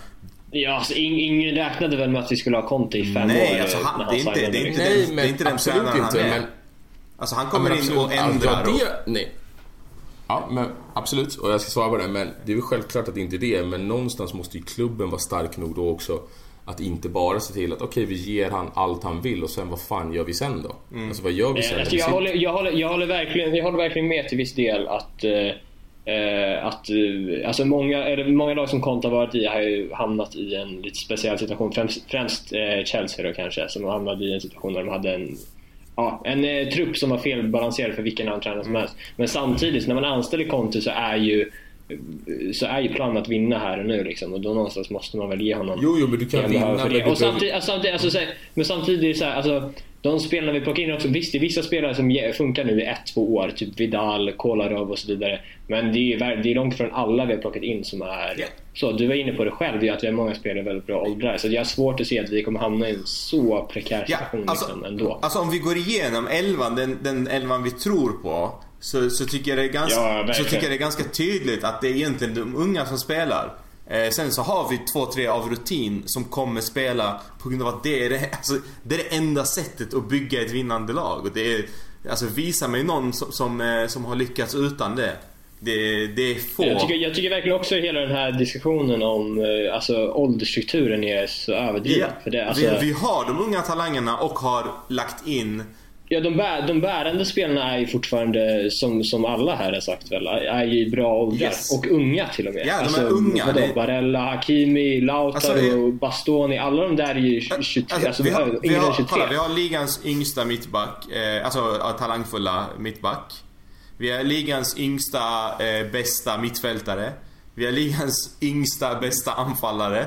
Ja, alltså, ing- ingen räknade väl med att vi skulle ha Conte i fem Nej, år. alltså, eh, han- det är inte- det är inte- Nej, den- men inte den tränaren han är. Men, Alltså han Ja, kommer men in och ändrar Alltså, och... det, nej. Ja, men absolut. Och jag ska svara på det. Men det är väl självklart att det inte är det. Men någonstans måste ju klubben vara stark nog då också. Att inte bara se till att okej, vi ger han allt han vill och sen vad fan gör vi sen då? Mm. Alltså vad gör vi sen? Eh, Alltså, Vi jag, håller, jag, håller, jag, håller verkligen, jag håller verkligen med till viss del att, eh, eh, att eh, alltså många, eller många lag som Conte har varit i har ju hamnat i en lite speciell situation. Främst, främst eh, Chelsea då kanske, som hamnade i en situation där de hade en Ja, en eh, trupp som var felbalanserad för vilken annan tränare som helst. Men samtidigt, när man anställer Conte så är ju så är ju planen att vinna här och nu liksom. Och då någonstans måste man väl ge honom Jo, jo, men du kan vinna, men samtidigt, alltså, samtidigt, alltså, så här, men samtidigt så här, alltså, de spelarna vi plockar in också, visst det är vissa spelare som funkar nu i ett, två år, typ Vidal, Kolarov och så vidare. Men det är, det är långt från alla vi har plockat in som är Ja. så. Du var inne på det själv, ju att vi har många spelare i väldigt bra åldrar. Så jag har svårt att se att vi kommer hamna i en så prekär situation alltså, liksom, ändå. alltså om vi går igenom elvan, den, den elvan vi tror på. Så, så, tycker jag det är ganska, Ja, så tycker jag det är ganska tydligt att det är egentligen de unga som spelar. Eh, sen så har vi två, tre av rutin som kommer spela på grund av att det är det, alltså, det, är det enda sättet att bygga ett vinnande lag. Och det är, alltså visa mig någon som, som, eh, som har lyckats utan det. Det, det är få. Jag tycker, jag tycker verkligen också hela den här diskussionen om eh, alltså, åldersstrukturen är så överdriven. Ja, För det, alltså, vi, vi har de unga talangerna och har lagt in Ja, de, bär, de bärande spelarna är ju fortfarande, som, som alla här har sagt väl, är ju bra åldrar. Yes. Och unga till och med. Ja, de är alltså, unga. Vadå, Det- Barella, Hakimi, Lautaro, Alltså, Bastoni. Alla de där är ju 23. Alltså, Alltså, vi, har, vi, har, 23. kolla, vi har ligans yngsta mittback, eh, alltså ja, talangfulla mittback. Vi har ligans yngsta eh, bästa mittfältare. Vi har ligans yngsta bästa anfallare.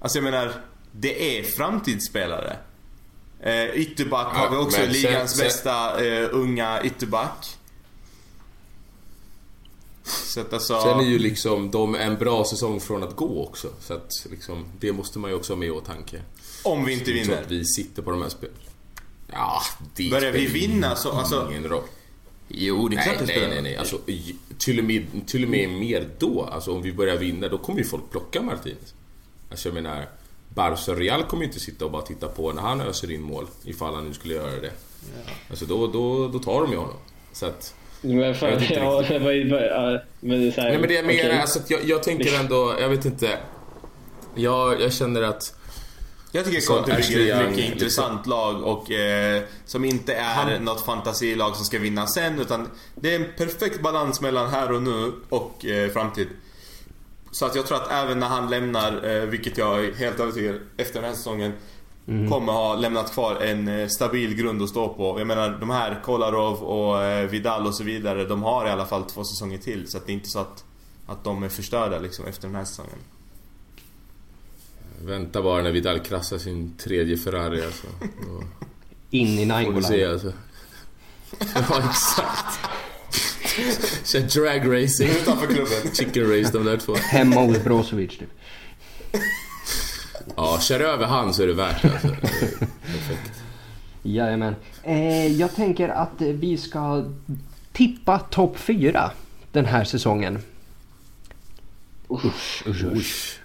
Alltså jag menar, det är framtidsspelare. Eh, ytterback har vi också sen- ligans sen- bästa eh, unga ytterback. Så att alltså... Sen är ju liksom de en bra säsong från att gå också. Så att liksom, det måste man ju också ha med i åtanke. om vi inte Så vinner. att vi sitter på de här spelen. Ja, det Börjar vi vinna så- alltså- ingen roll. Jo, det är klart Nej, det nej, spelar nej, nej. Alltså, i- till, och med, till och med mer då. Alltså om vi börjar vinna, då kommer ju folk plocka Martinez. Alltså jag menar, Barca och Real kommer ju inte sitta och bara titta på när han öser in mål. Ifall han nu skulle göra det. Alltså då, då, då tar de ju honom. Så att... Men för, Jag vet inte ja, vad, ja, men det är så här, Nej men det är mer, okej. alltså att jag, jag tänker ändå, jag vet inte. Jag, jag känner att... Jag tycker Conte bygger ett mycket liksom. intressant lag och eh, som inte är Han- något fantasilag som ska vinna sen utan det är en perfekt balans mellan här och nu och eh, framtid. Så att jag tror att även när han lämnar, eh, vilket jag är helt övertygad efter den här säsongen Kommer ha lämnat kvar en eh, stabil grund att stå på. Jag menar de här Kolarov och eh, Vidal och så vidare De har i alla fall två säsonger till så att det är inte så att Att de är förstörda liksom efter den här säsongen. Vänta bara när Vidal krassar sin tredje Ferrari alltså. In i får vi se Nainggolan. alltså. Ja exakt. Kör drag racing. Utanför klubben. Chicken race de där två. Hemma hos Brozovic typ. Ja, kör över han så är det värt alltså. Perfekt. Jajamän. Eh, jag tänker att vi ska tippa topp 4 den här säsongen. Usch, usch, usch.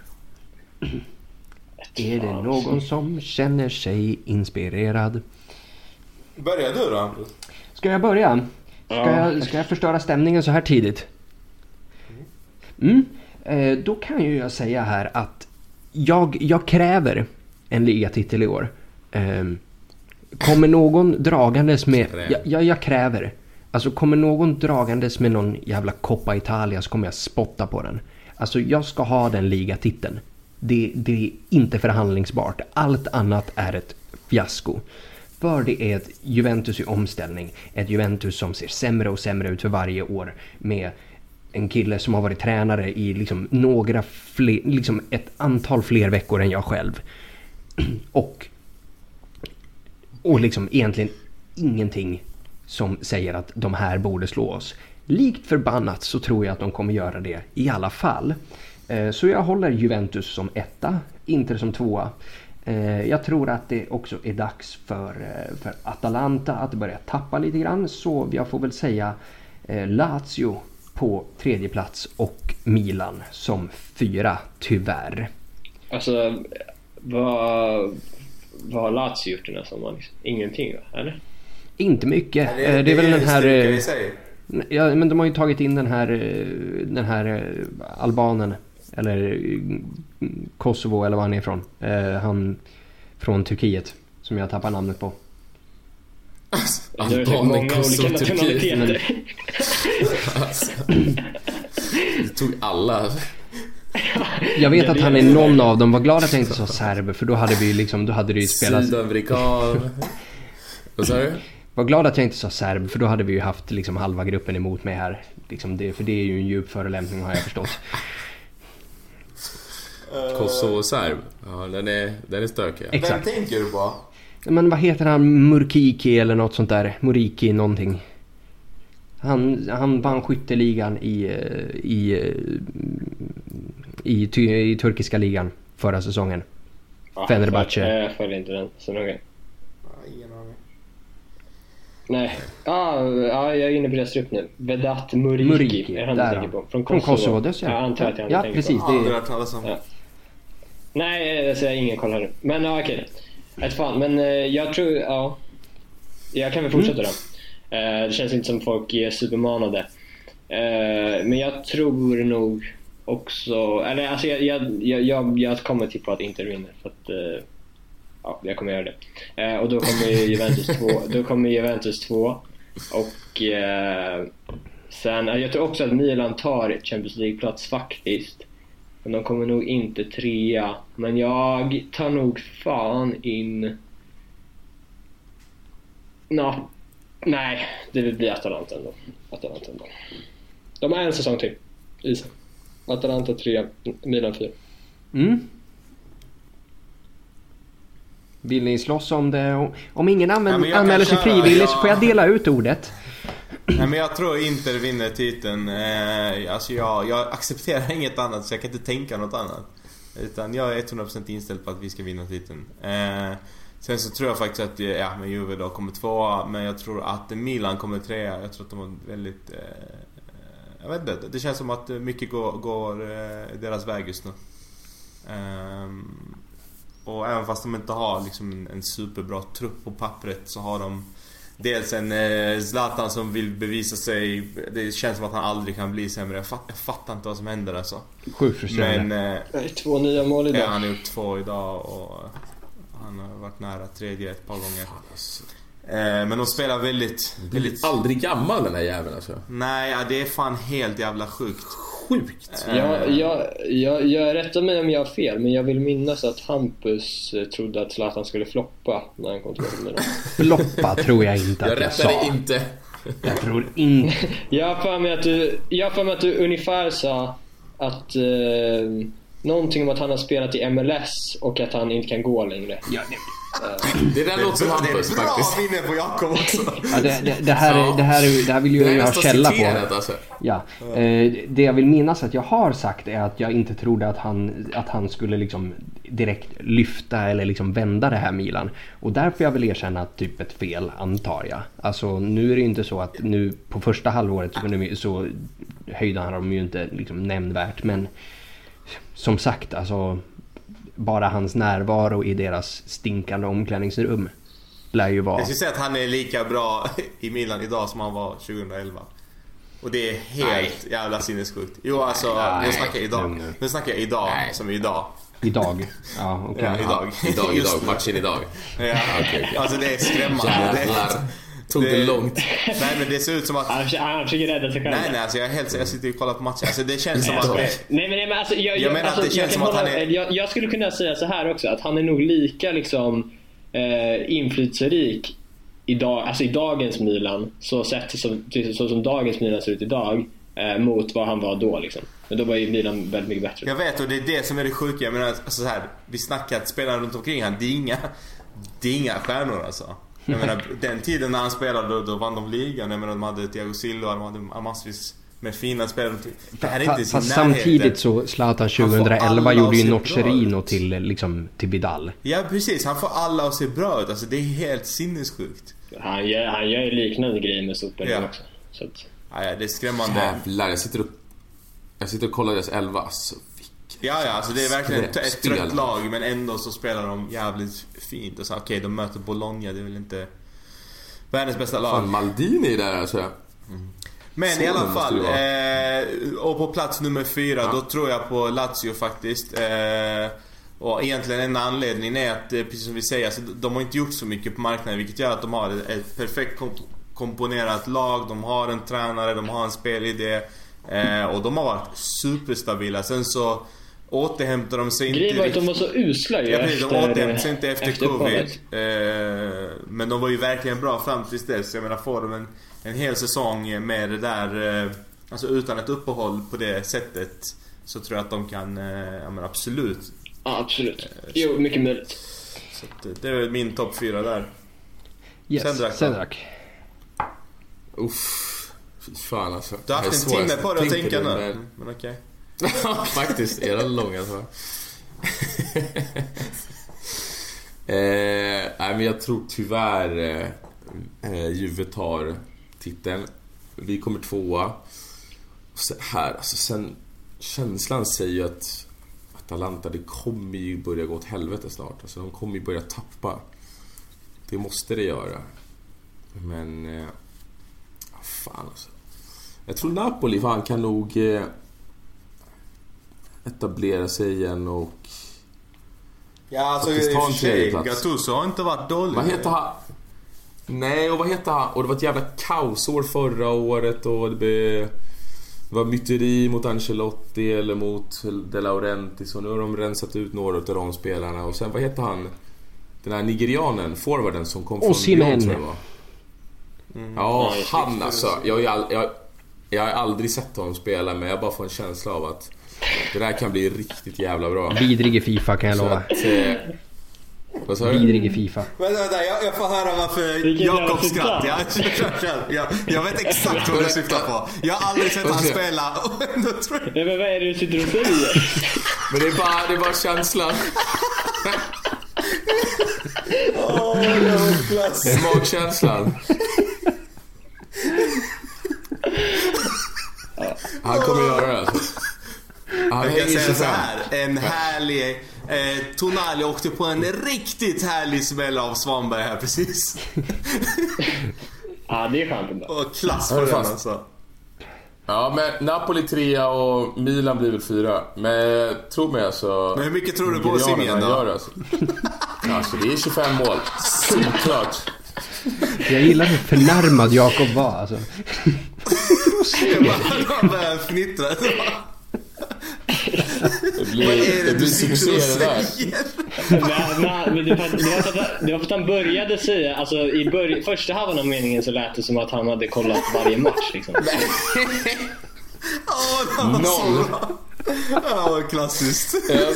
Är det någon som känner sig inspirerad? Börjar du då? Ska jag börja? Ska, Ja. jag, ska jag förstöra stämningen så här tidigt? Mm. Eh, då kan ju jag säga här att jag, jag kräver en ligatitel i år. Eh, kommer någon dragandes med... Jag, jag, jag kräver. Alltså kommer någon dragandes med någon jävla Coppa Italia så kommer jag spotta på den. Alltså jag ska ha den ligatiteln. Det, det är inte förhandlingsbart. Allt annat är ett fiasko. För det är ett Juventus i omställning. Ett Juventus som ser sämre och sämre ut för varje år. Med en kille som har varit tränare i liksom några fler, liksom ett antal fler veckor än jag själv. Och, och liksom egentligen ingenting som säger att de här borde slå oss. Likt förbannat så tror jag att de kommer göra det i alla fall. Eh, så jag håller Juventus som etta, Inter som tvåa. Eh, Jag tror att det också är dags för, eh, för Atalanta att börja tappa lite grann. Så jag får väl säga eh, Lazio på tredje plats och Milan som fyra, tyvärr. Alltså, vad, vad har Lazio gjort den här sommaren? Liksom? Ingenting va? Eller? Inte mycket. Eh, Det är väl den här... Ja, men de har ju tagit in den här, den här albanen. Eller Kosovo eller var han är ifrån. Eh, Han från Turkiet. Som jag tappar namnet på. Varit Albanien, Kosovo, Turkiet. nationaliteter. Alltså, det tog alla. Jag vet att han är någon av dem. Var glad att jag inte sa serb. För då hade vi liksom, då hade det ju spelats. Sydamerikan. Vad sa du? Var glad att jag inte sa serb. För då hade vi ju haft liksom halva gruppen emot mig här. Liksom det, för det är ju en djup förolämpning har jag förstått. Kosovo serb. Ja, den är, den är stökig. Exakt. Vem tänker du på? Men vad heter han? Murkiki eller något sånt där? Muriki någonting. Han, han vann skytteligan i, eh, i, eh, i, ty, i turkiska ligan förra säsongen. Ja, Fenerbahce. Jag, jag följer inte den så noga. Ingen aning. Nej. Ah, ja, jag är inne på deras trupp nu. Vedat Muriki. Muriki, är han du ja. tänker på? Från Från Kosovo. Kosovo, det ser jag. jag antar att jag Ja, tänker precis. På. Det är- hört talas om. Ja. Nej, alltså, jag har ingen koll här nu. Men ja, okej. Ett fan, men eh, jag tror, ja. Jag kan väl fortsätta då. Eh, det känns inte som folk är supermanade. Eh, men jag tror nog också, eller alltså jag, jag, jag, jag, jag kommer tippa att Inter vinner. För att, eh, ja, jag kommer göra det. Eh, och då kommer ju Juventus två. Då kommer Juventus två. Och eh, sen, jag tror också att Milan tar Champions League-plats faktiskt. Men de kommer nog inte trea. Men jag tar nog fan in... Nå, nej, det blir Atalanta ändå. Atalanta ändå. De har en säsong till i sig. Atalanta 3, Milan 4. Mm. Vill ni slåss om det? Om ingen använder, Ja, anmäler sig frivilligt ja. så får jag dela ut ordet. Nej men jag tror Inter vinner titeln. Eh, alltså jag, jag accepterar inget annat så jag kan inte tänka något annat. Utan jag är 100% inställd på att vi ska vinna titeln. Eh, sen så tror jag faktiskt att eh, ja, men Juve då kommer tvåa, men jag tror att Milan kommer trea. Jag tror att de har väldigt... Eh, jag vet inte, det känns som att mycket går, går eh, deras väg just nu. Ehm, och även fast de inte har liksom en superbra trupp på pappret så har de Dels en eh, Zlatan som vill bevisa sig. Det känns som att han aldrig kan bli sämre. Jag, fatt, jag fattar inte vad som händer alltså. Sjukt frustrerande. Men... Eh, två nya mål idag. Ja, han har gjort två idag och han har varit nära tredje ett par gånger. Eh, men de spelar väldigt... Väldigt... aldrig gammal den här jäveln alltså. Nej, ja, det är fan helt jävla sjukt. Sjukt! Jag, jag, jag, jag rättar mig om jag har fel, men jag vill minnas att Hampus eh, trodde att Zlatan skulle floppa när han kom till Milan. Floppa tror jag inte att Jag jag, rättade sa. inte. Jag tror inte... Jag har för mig att du, jag för mig att du ungefär sa att eh, någonting om att han har spelat i MLS och att han inte kan gå längre. Ja, det, Det där låter som Hampus det är bra faktiskt. minne på Jakob också. ja, det, det, det, här, är- det, här, är- det här vill ju jag ha nästan källa på. alltså. Ja, eh, det jag vill minnas att jag har sagt är att jag inte trodde att han, att han skulle liksom direkt lyfta eller liksom vända det här Milan. Och där får jag väl erkänna att typ ett fel antar jag. Alltså nu är det ju inte så att nu på första halvåret så, så höjde han dem ju inte liksom nämnvärt men som sagt alltså bara hans närvaro i deras stinkande omklädningsrum lär ju vara... Jag skulle säga att han är lika bra i Milan idag som han var 2011. Och det är helt Nej. jävla sinnessjukt. Jo alltså, Nej. nu snackar jag idag. Nu. Snackar jag idag, Nej. som idag. Idag. Ja, okej. Ja, idag. Idag, Just idag, nu. matchen idag. Ja. okej, okej. Alltså det är skrämmande. Det, Jävlar. Tog det det- långt. nej men det ser ut som att... Han, försöker- han försöker rädda sig själv. Nej nej alltså jag, helt, jag sitter ju och kollar på matchen. Alltså det känns som att... nej, nej, men, men alltså, jag, Jag menar att alltså, det känns som att han hålla- är- Jag, jag skulle kunna säga så här också, att han är nog lika liksom eh, inflytelserik idag, alltså i dagens Milan, så sett som, så som dagens Milan ser ut idag, eh, mot vad han var då liksom. Men då var ju Milan väldigt mycket bättre. Jag vet och det är det som är det sjuka. Jag menar alltså så här, vi snackar att spelarna runt omkring han, det är inga, det är inga stjärnor alltså. Jag menar den tiden när han spelade då, då vann de ligan. Jag menar de hade Thiago Silva, de hade massvis med fina spelare. Det här är inte i Fa- sin Fast samtidigt så Zlatan får 2011 alla gjorde ju Nocerino till, liksom, till Vidal. Ja precis, han får alla att se bra ut. Alltså det är helt sinnessjukt. Han gör, han gör ju liknande grejer med Super Ja. också. Så att, Ja, ja, det är skrämmande. Jävlar, jag sitter och... Jag sitter och kollar deras elva. Alltså, Ja, ja, alltså det är verkligen ett, ett trött lag men ändå så spelar de jävligt fint. Och så, Okej, de möter Bologna, det är väl inte världens bästa lag. Fan, Maldini är där alltså. Men Så i alla fall, eh, och på plats nummer fyra, Ja. då tror jag på Lazio faktiskt. Eh, och egentligen en anledning är att, eh, precis som vi säger, alltså, de har inte gjort så mycket på marknaden vilket gör att de har ett, perfekt kom- komponerat lag, de har en tränare, de har en spelidé. Eh, och de har varit superstabila. Sen så återhämtar de sig inte grejen var att de var så usla ju Ja precis, de efter, återhämtade sig inte efter, covid. uppehållet. Eh, men de var ju verkligen bra fram tills dess. Jag menar får de en, en hel säsong med det där, eh, alltså utan ett uppehåll på det sättet. Så tror jag att de kan, eh, ja men absolut. Ja, absolut. Jo, mycket möjligt. Så att, eh, det är väl min topp fyra där. Yes, Sendrak? Sendrak. Uff. Fy fan alltså. Du har haft en så timme på dig att tänka det, nu. men- Men okej. Ja, faktiskt. Era långa svar. eh, nej, men jag tror tyvärr eh, eh, Juve tar titeln. Vi kommer tvåa. Och så här, alltså sen... Känslan säger ju att Atalanta, det kommer ju börja gå åt helvete snart. Alltså de kommer ju börja tappa. Det måste det göra. Men... Eh, fan alltså. Jag tror Napoli fan kan nog... Eh, etablera sig igen och... Ja alltså Faktiskt i och ta för en sig. Gattuso har inte varit dålig. Vad heter han? Nej, och vad heter han? Och det var ett jävla kaosår förra året och det blev... Det var myteri mot Ancelotti eller mot De Laurentiis och nu har de rensat ut några av de spelarna och sen vad heter han? Den här nigerianen, forwarden som kom från. Lyon, tror jag var. Mm. Ja, han alltså. Jag, har ju all, jag, jag har aldrig sett honom spela men jag bara får en känsla av att det där kan bli riktigt jävla bra. Vidrig i Fifa kan jag lova. Eh, vad sa du? Vidrig i Fifa. Vänta, vänta, jag, jag får höra varför Vilken Jakob jävla skratt. Ja, citat. kör, kör, kör. Jag, jag vet exakt vad du syftar på. Jag har aldrig sett han Okej. spela jag... Nej, men vad är det du sitter och säger? Men det är bara, det är bara känslan. Åh, klass. Magkänslan. Han kommer göra det alltså. Han Jag kan säga så här, en härlig... Eh, Tonali åkte på en riktigt härlig smäll av Svanberg här precis. Ja, det är skönt ändå. Och klass på den alltså. Ja, men Napoli trea och Milan blir väl fyra. Men tro mig alltså. Men hur mycket tror du på Simien då? gör det, alltså. alltså, det är 25 mål. Solklart. Jag gillar hur förnärmad Jakob var alltså. Han började fnittra. Det blir, Vad är det det du blir sitter succé det där. säger? Men, men, men det, var, det, var för att, det var för att han började säga, alltså i börj, första halvan av meningen så lät det som att han hade kollat varje match liksom. Så Noll. Ja, vad klassiskt. Det.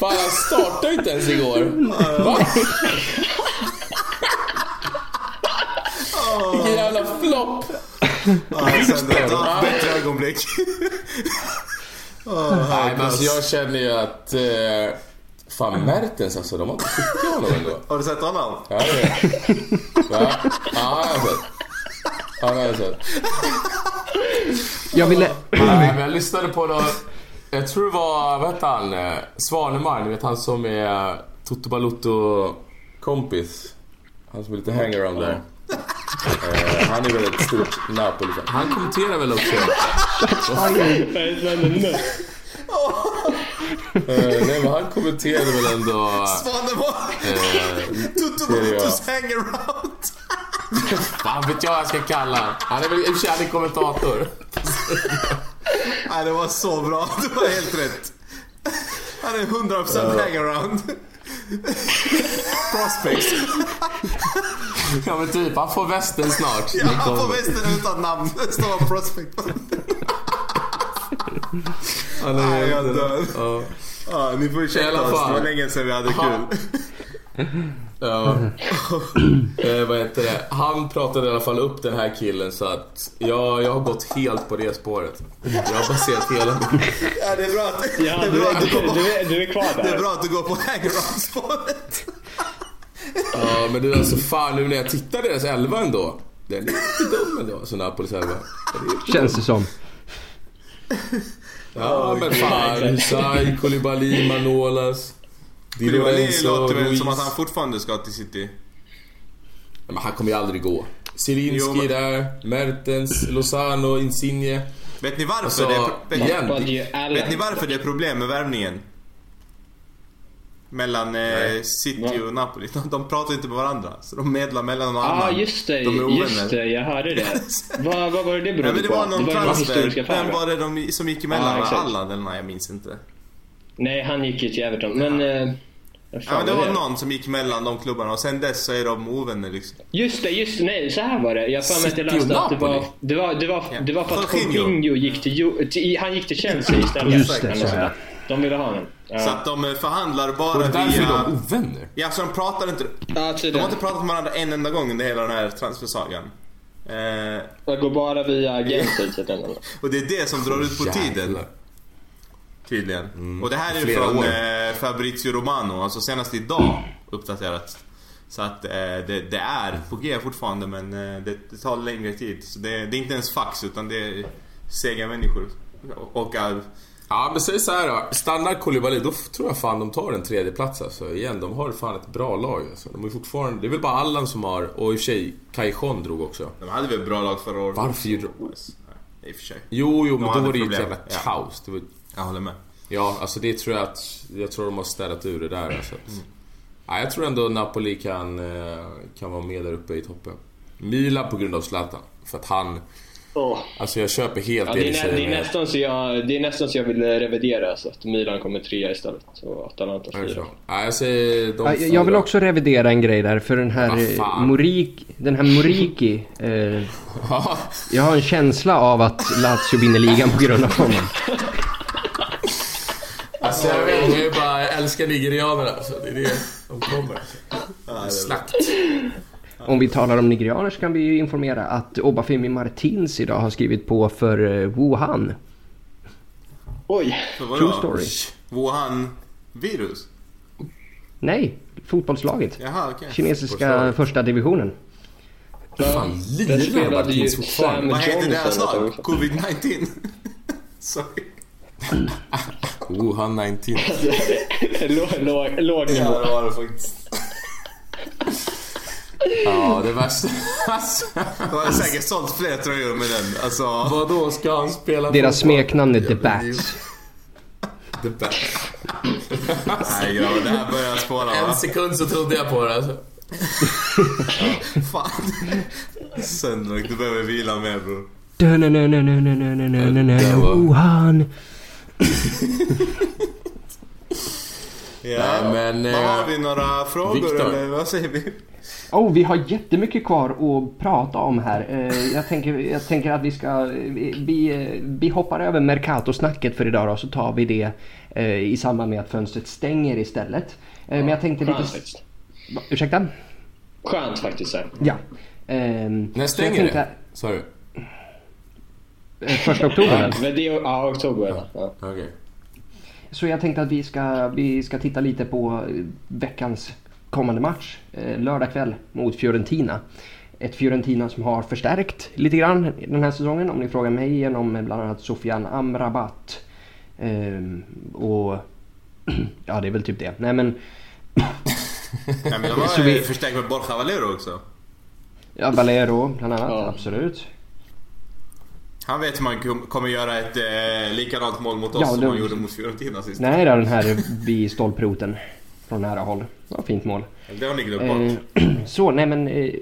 Fan, han startade inte ens igår. Va? Vilken jävla flopp. Ja, ett bättre ögonblick. Åh, Nej, men alltså jag känner ju att... Eh, fan, Mertens alltså, de har inte skickat honom ändå. Har du sett honom? Ja, det? Ja, har jag sett. Han har jag sett. Jag ville... Nej, men jag lyssnade på då. Jag tror det var, vad hette han? Eh, Svanemar, ni vet han som är eh, Toto Balutto kompis. Han som är lite hangaround där. Eh, han är väl ett stort Napoli-fan. Han kommenterar väl också. Eh, nej men han kommenterade väl ändå... Svanemar! Eh, Tutu Serie A. Baltus hangaround. fan vet jag vad jag ska kalla han. Han är väl i och för sig han är kommentator. Nej, det var så bra. Du var helt rätt. Han är 100% hangaround. Prospects. Ja men typ, han får västen snart. Ja, han får västen utan namn. Det står prospect. Han är Nej, jag dör. Ja. Ja, ni får ursäkta oss. Det var länge sedan vi hade kul. Ja. eh, vad heter det? Han pratade i alla fall upp den här killen så att jag, jag har gått helt på det spåret. Jag har baserat hela min... Ja, det är bra att, Ja, det är du, bra att du går du, på, du, är, du är kvar det är där. bra att du går på hangaround-spåret. Ja men du alltså fan nu när jag tittar deras elva ändå. Den är inte dum ändå, så Napolis elva. Känns det som. Ja men fan, Husay, Koulibaly, Manolas. Di Koulibaly Lorenzo, låter väl Ruiz. som att han fortfarande ska till City. Men han kommer ju aldrig gå. Men- där, Mertens, Lozano, Insigne. Vet ni varför Alltså, det är, vet, igen. Vet ni varför det är problem med värvningen? Mellan eh, City och Napoli. De, de pratar inte med varandra. Så de medlar mellan någon Ja, annan. ah, just det. De är ovänner. Just det, jag hörde det. vad, vad var det det Nej, berodde men det på? var någon det var någon transfer. Vem va? var det de, som gick emellan? Ja, Ja, exakt. Allan eller nej, jag minns inte. Nej, han gick ju till Everton. Men... Eh, vad Ja, det var var någon som gick mellan de klubbarna och sen dess så är de ovänner liksom. Just det, just det. Nej, så här var det. Jag har för mig att jag och läste att det var, det var, det var, det var för att Jorginho. Gick till, till... Han gick till Chelsea istället. Just det, Eller så ja. De ville ha honom. Ja. Så att de eh, förhandlar Och bara det är därför är via... de ovänner. Ja, så de pratar inte... Ja, De har inte pratat med varandra en enda gång under hela den här transfersagan. Eh, Jag går bara via den änden. och det är det som drar ut på tiden. Tydligen. Och det här är Flera från år. eh, Fabrizio Romano, alltså senast idag uppdaterat. Så att eh, det, det är på G fortfarande men eh, det, det tar längre tid. Så det, det är inte ens fax utan det är sega människor. Och äh, Ja men säg så här då. Stannar Koulibaly då tror jag fan de tar en tredje plats alltså. Igen, de har fan ett bra lag alltså. De är fortfarande... Det är väl bara Allan som har... Och i och för sig, Cajon drog också. de hade väl bra lag förra året. Varför gjorde de... I och för sig. Jo, jo, men då var det ju ett jävla kaos. Det var... Jag håller med. Ja, alltså det tror jag att... Jag tror de har städat ur det där alltså. Att... Ja, jag tror ändå Napoli kan, eh, kan vara med där uppe i toppen. Milan på grund av Zlatan. För att han... Åh. Alltså jag köper helt Ja, det det, är nä, säger. det, är nästan så jag, det är nästan så jag vill revidera så att Milan kommer trea istället. Och Atalanta Är det fyra. Ja, jag Ja, Jag vill också revidera en grej där för den här eh, fan. Morik, den här Moriki. Eh, Ja, jag har en känsla av att Lazio vinner ligan på grund av honom. alltså jag vet inte, jag bara jag älskar nigerianerna. Alltså, det är det de kommer. Slakt. Om vi talar om nigerianer så kan vi ju informera att Obafemi Martins idag har skrivit på för eh, Wuhan. Oj! True story. Wuhan virus? Nej, fotbollslaget. Jaha, okej. Kinesiska första divisionen. Fan, lirar ju Teams fortfarande. Vad heter deras lag? också. Covid-19? Sorry. Wuhan 19. låg, låg, nivå. Ja, det var det faktiskt. Ja, det värsta... Alltså, De har säkert sålt fler tröjor med den. Alltså... vadå, ska han spela Deras smeknamn är The Bats. The Bats. Nej grabbar, det här börjar spåra va? En sekund så trodde jag på det alltså. Fan. Söndag, du behöver vila mer bror. Det Wuhan. Ja. Nej, men, eh, har vi några frågor Viktor. eller vad säger vi? Oh, vi har jättemycket kvar att prata om här. Eh, jag, tänker, jag tänker att vi ska... Vi, vi, vi hoppar över Mercato-snacket för idag då, så tar vi det eh, i samband med att fönstret stänger istället. Eh, men jag tänkte lite... Faktiskt. Ursäkta? Skönt faktiskt. Här. Ja. Ehm, När stänger tänkte- det? Sa du? Första oktober? Men det är, ja, oktober. Ja. Okej. Så jag tänkte att vi ska, vi ska titta lite på eh, veckans kommande match. Eh, lördag kväll mot Fiorentina. Ett Fiorentina som har förstärkt lite grann den här säsongen om ni frågar mig genom bland annat Sofian Amrabat. Ehm, och ja, det är väl typ det. Nej men Ja, men de Så har vi- vi... förstärkt med Borja Valero också. ja, Valero bland annat, Ja. absolut. Han vet hur man kom- kommer göra ett eh, likadant mål mot oss Ja, som det- han gjorde mot Fiorentina sist. Nej då, den här vid stolproten från nära håll. Ja, fint mål. Det har ni glömt bort. Eh, så, nej men... Eh,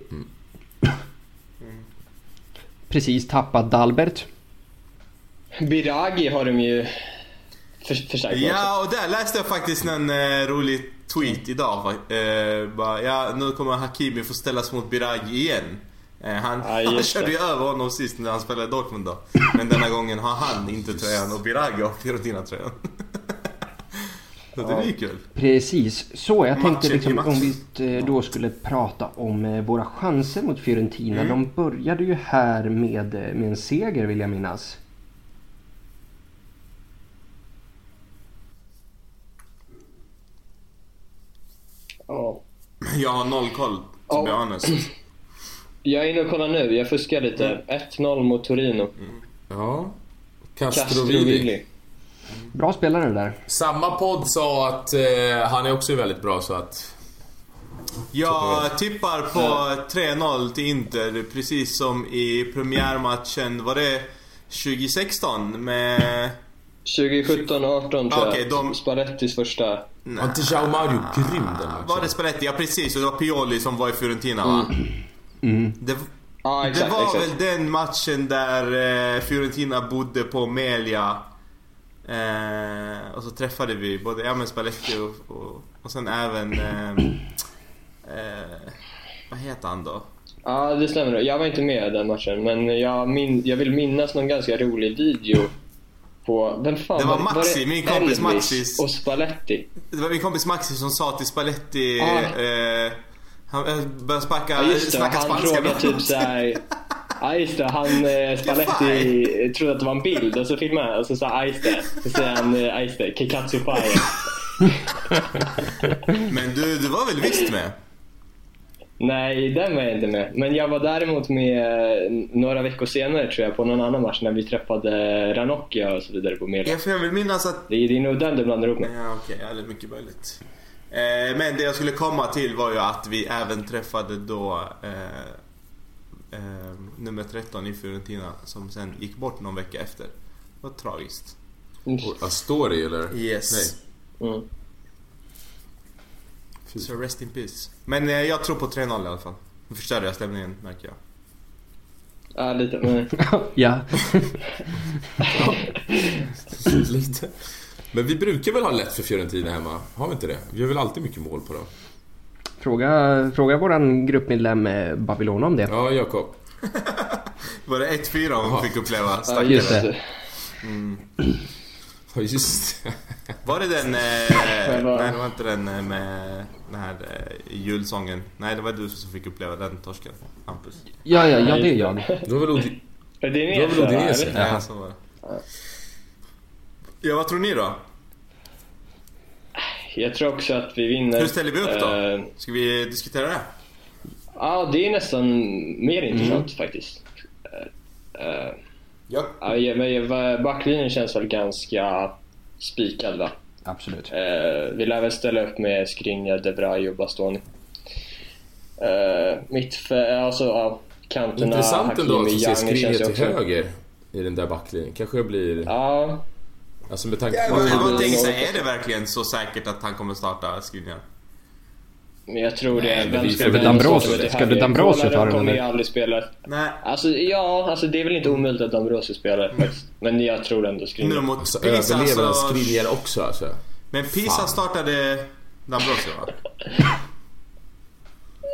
precis tappat Dalbert. Biragi har de ju för, förstärkt också. Ja, och där läste jag faktiskt en eh, rolig tweet idag. Eh, bara, ja, nu kommer Hakimi få ställas mot Biragi igen. Eh, han, Ja, han körde ju över honom sist när han spelade Dortmund då. Men denna gången har han inte tröjan och Biragi har Fiorentina-tröjan. Så det blir kul. Precis, så jag tänkte liksom om vi eh, då skulle prata om eh, våra chanser mot Fiorentina. De började ju här med, med en seger vill jag minnas. Ja. Jag har noll koll, to be Ja. honest. Jag är inne och kollar nu. Jag fuskar lite. 1-0 mot Torino. Ja. Castrovidi. Castrovigli. Bra spelare där. Samma podd sa att eh, han är också väldigt bra så att... Jag tippar på 3-0 till Inter, precis som i premiärmatchen, var det 2016 med... 2017-18 tror Okej, jag. de- Spallettis första. Var inte Jao Mario grym den matchen? Var det Spalletti? Ja precis, och det var Pioli som var i Fiorentina va? Det, Ja, exakt. det var exakt. väl den matchen där eh, Fiorentina bodde på Melia. Eh, och så träffade vi både ja, Spalletti och, och, och sen även... Eh, eh, vad heter han då? Ja, det stämmer. Jag var inte med den matchen, men jag, min, jag vill minnas någon ganska rolig video på... Vem fan Det var Maxi, min kompis Elvis Maxis. och Spalletti. Det var min kompis Maxi som sa till Spalletti... Ah. Eh, han eh, började spacka, Ja, just det. snacka Han spanska med typ såhär... Ja, just det. Han, eh, Spalletti, trodde att det var en bild och så filmade han och så sa han, just det. Så säger han, eh, just det, Kikatsu Fire. Men du, du var väl visst med? Nej, den var jag inte med. Men jag var däremot med eh, några veckor senare tror jag på någon annan match när vi träffade Ranocchia och så vidare på Melia. Ja, för jag vill minnas att... Det är, det är nog den du blandar ihop med. Ja, okej. ja, det är mycket möjligt. Eh, men det jag skulle komma till var ju att vi även träffade då eh, eh, nummer 13 i Fiorentina som sen gick bort någon vecka efter. Det var tragiskt. Och Astori eller? Yes. Nej. Mm. Så rest in peace. Men eh, jag tror på 3-0 i alla fall. Nu förstörde jag stämningen märker jag. Ja, lite. Men... ja. Lite. Men vi brukar väl ha lätt för Fiorentina hemma? Har vi inte det? Vi gör väl alltid mycket mål på dem? Fråga, fråga våran gruppmedlem eh, Babylon om det. Ja, Jakob. Var det 1-4 hon fick uppleva? Ja, Stackare. just det. Ja, just det. Var det den... Eh, nej, det var inte den eh, med den här eh, julsången. Nej, det var du som fick uppleva den torsken. Hampus. Ja, ja, ja, det är jag. Då var väl? Jaha. Ja, så var det. Ja, vad tror ni då? Jag tror också att vi vinner. Hur ställer vi upp då? Eh, Ska vi diskutera det? Ja, det är nästan mer intressant faktiskt. Eh, eh, Ja. men backlinjen känns väl ganska spikad va? Absolut. Vi lär väl ställa upp med Skriniar, De Vrij och Bastoni. Eh, mitt alltså ja, kanterna, Intressant ändå att se Skriniar ju till höger i den där backlinjen. Kanske blir... Ja, Alltså med tanke Ja, på... man tänker sig, är det verkligen så säkert att han kommer starta Skriniar? men jag tror det. Nej, Vem ska som till ska ta den, kommer ju eller? aldrig spela. Nej. Alltså ja, alltså det är väl inte omöjligt att Dambrosio spelar faktiskt. Men jag tror ändå Nu Skriniar. mot Alltså Pisa överlever så... Skriniar också alltså. Men Pisa Fan. startade Dambrosio va?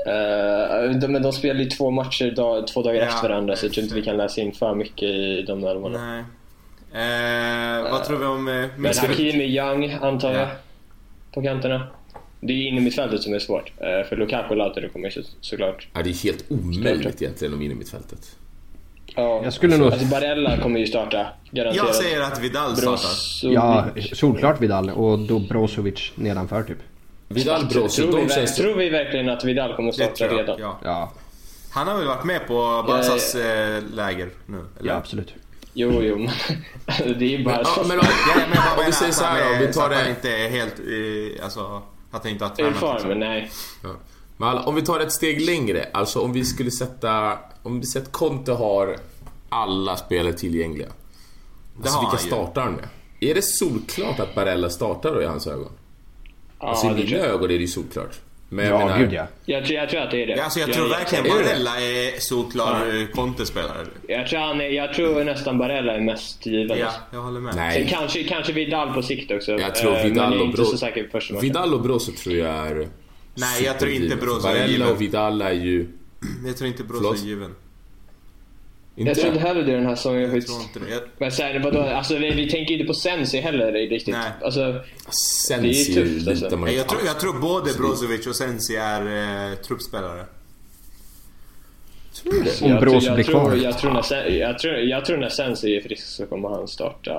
De, men de spelar ju två matcher dag, två dagar Ja. efter varandra så jag tror inte vi kan läsa in för mycket i de elvorna. Nej. Eh, vad tror vi om... Eh, Men minst- Hakimi, Young antar jag Ja. på kanterna. Det är ju inne i mittfältet som är svårt. Eh, för Lukaku och Lautaro kommer ju så, såklart. Ja, det är helt omöjligt egentligen om in i mittfältet. Ja. Jag skulle nog... Alltså Barella kommer ju starta, garanterat. Jag säger att Vidal startar. Brozovic. Ja, solklart Vidal och då Brozovic nedanför typ. Vidal Brozo, tror, vi, känns... tror vi verkligen att Vidal kommer starta redan? Ja. Ja, Han har väl varit med på Barcas eh, läger nu? Eller? ja absolut. Jo, jo, men det är ju bara... Ja, men om, Ja, men jag bara om vi säger att så här är- då, vi så tar att det... inte är helt... Alltså, att inte har Ur tränat. form, liksom. nej. Ja. Men om vi tar ett steg längre, alltså om vi skulle sätta... Om vi sätter att Conte har alla spelare tillgängliga. Alltså vilka startar han med? Är det solklart att Barella startar då i hans ögon? Alltså Ja, i det mina ögon är det ju solklart. Men jag Ja, menar, gud ja. Jag tror, jag tror att det är det. Ja, alltså jag tror verkligen Är det det? Barella är solklar ja. Conte-spelare. Jag tror, han är, jag tror nästan Barella är mest given. Ja, jag håller med. Sen Nej. kanske, kanske Vidal på sikt också. Jag tror Eh, Vidal men jag är och inte Bro... så säker på första matchen. Vidal och Brozo tror jag är... Nej, jag tror inte. Brozo är Barella given. och Vidal är ju... Jag tror inte Brozo Förlåt? är given. Inte Jag tror inte heller det den här säsongen Jag faktiskt. tror inte det. Jag, Men så här, vadå? Alltså, vi, vi tänker inte på Sensi heller riktigt. Nej. Alltså, Sen Det är ser tufft, ju alltså. man inte jag, tror, jag tror både Brozovic och Sensi är eh, truppspelare. Tror du det? Om jag, blir tror, kvar. jag, tror när, Sen- jag, tror, jag tror när Sensi är frisk så kommer han starta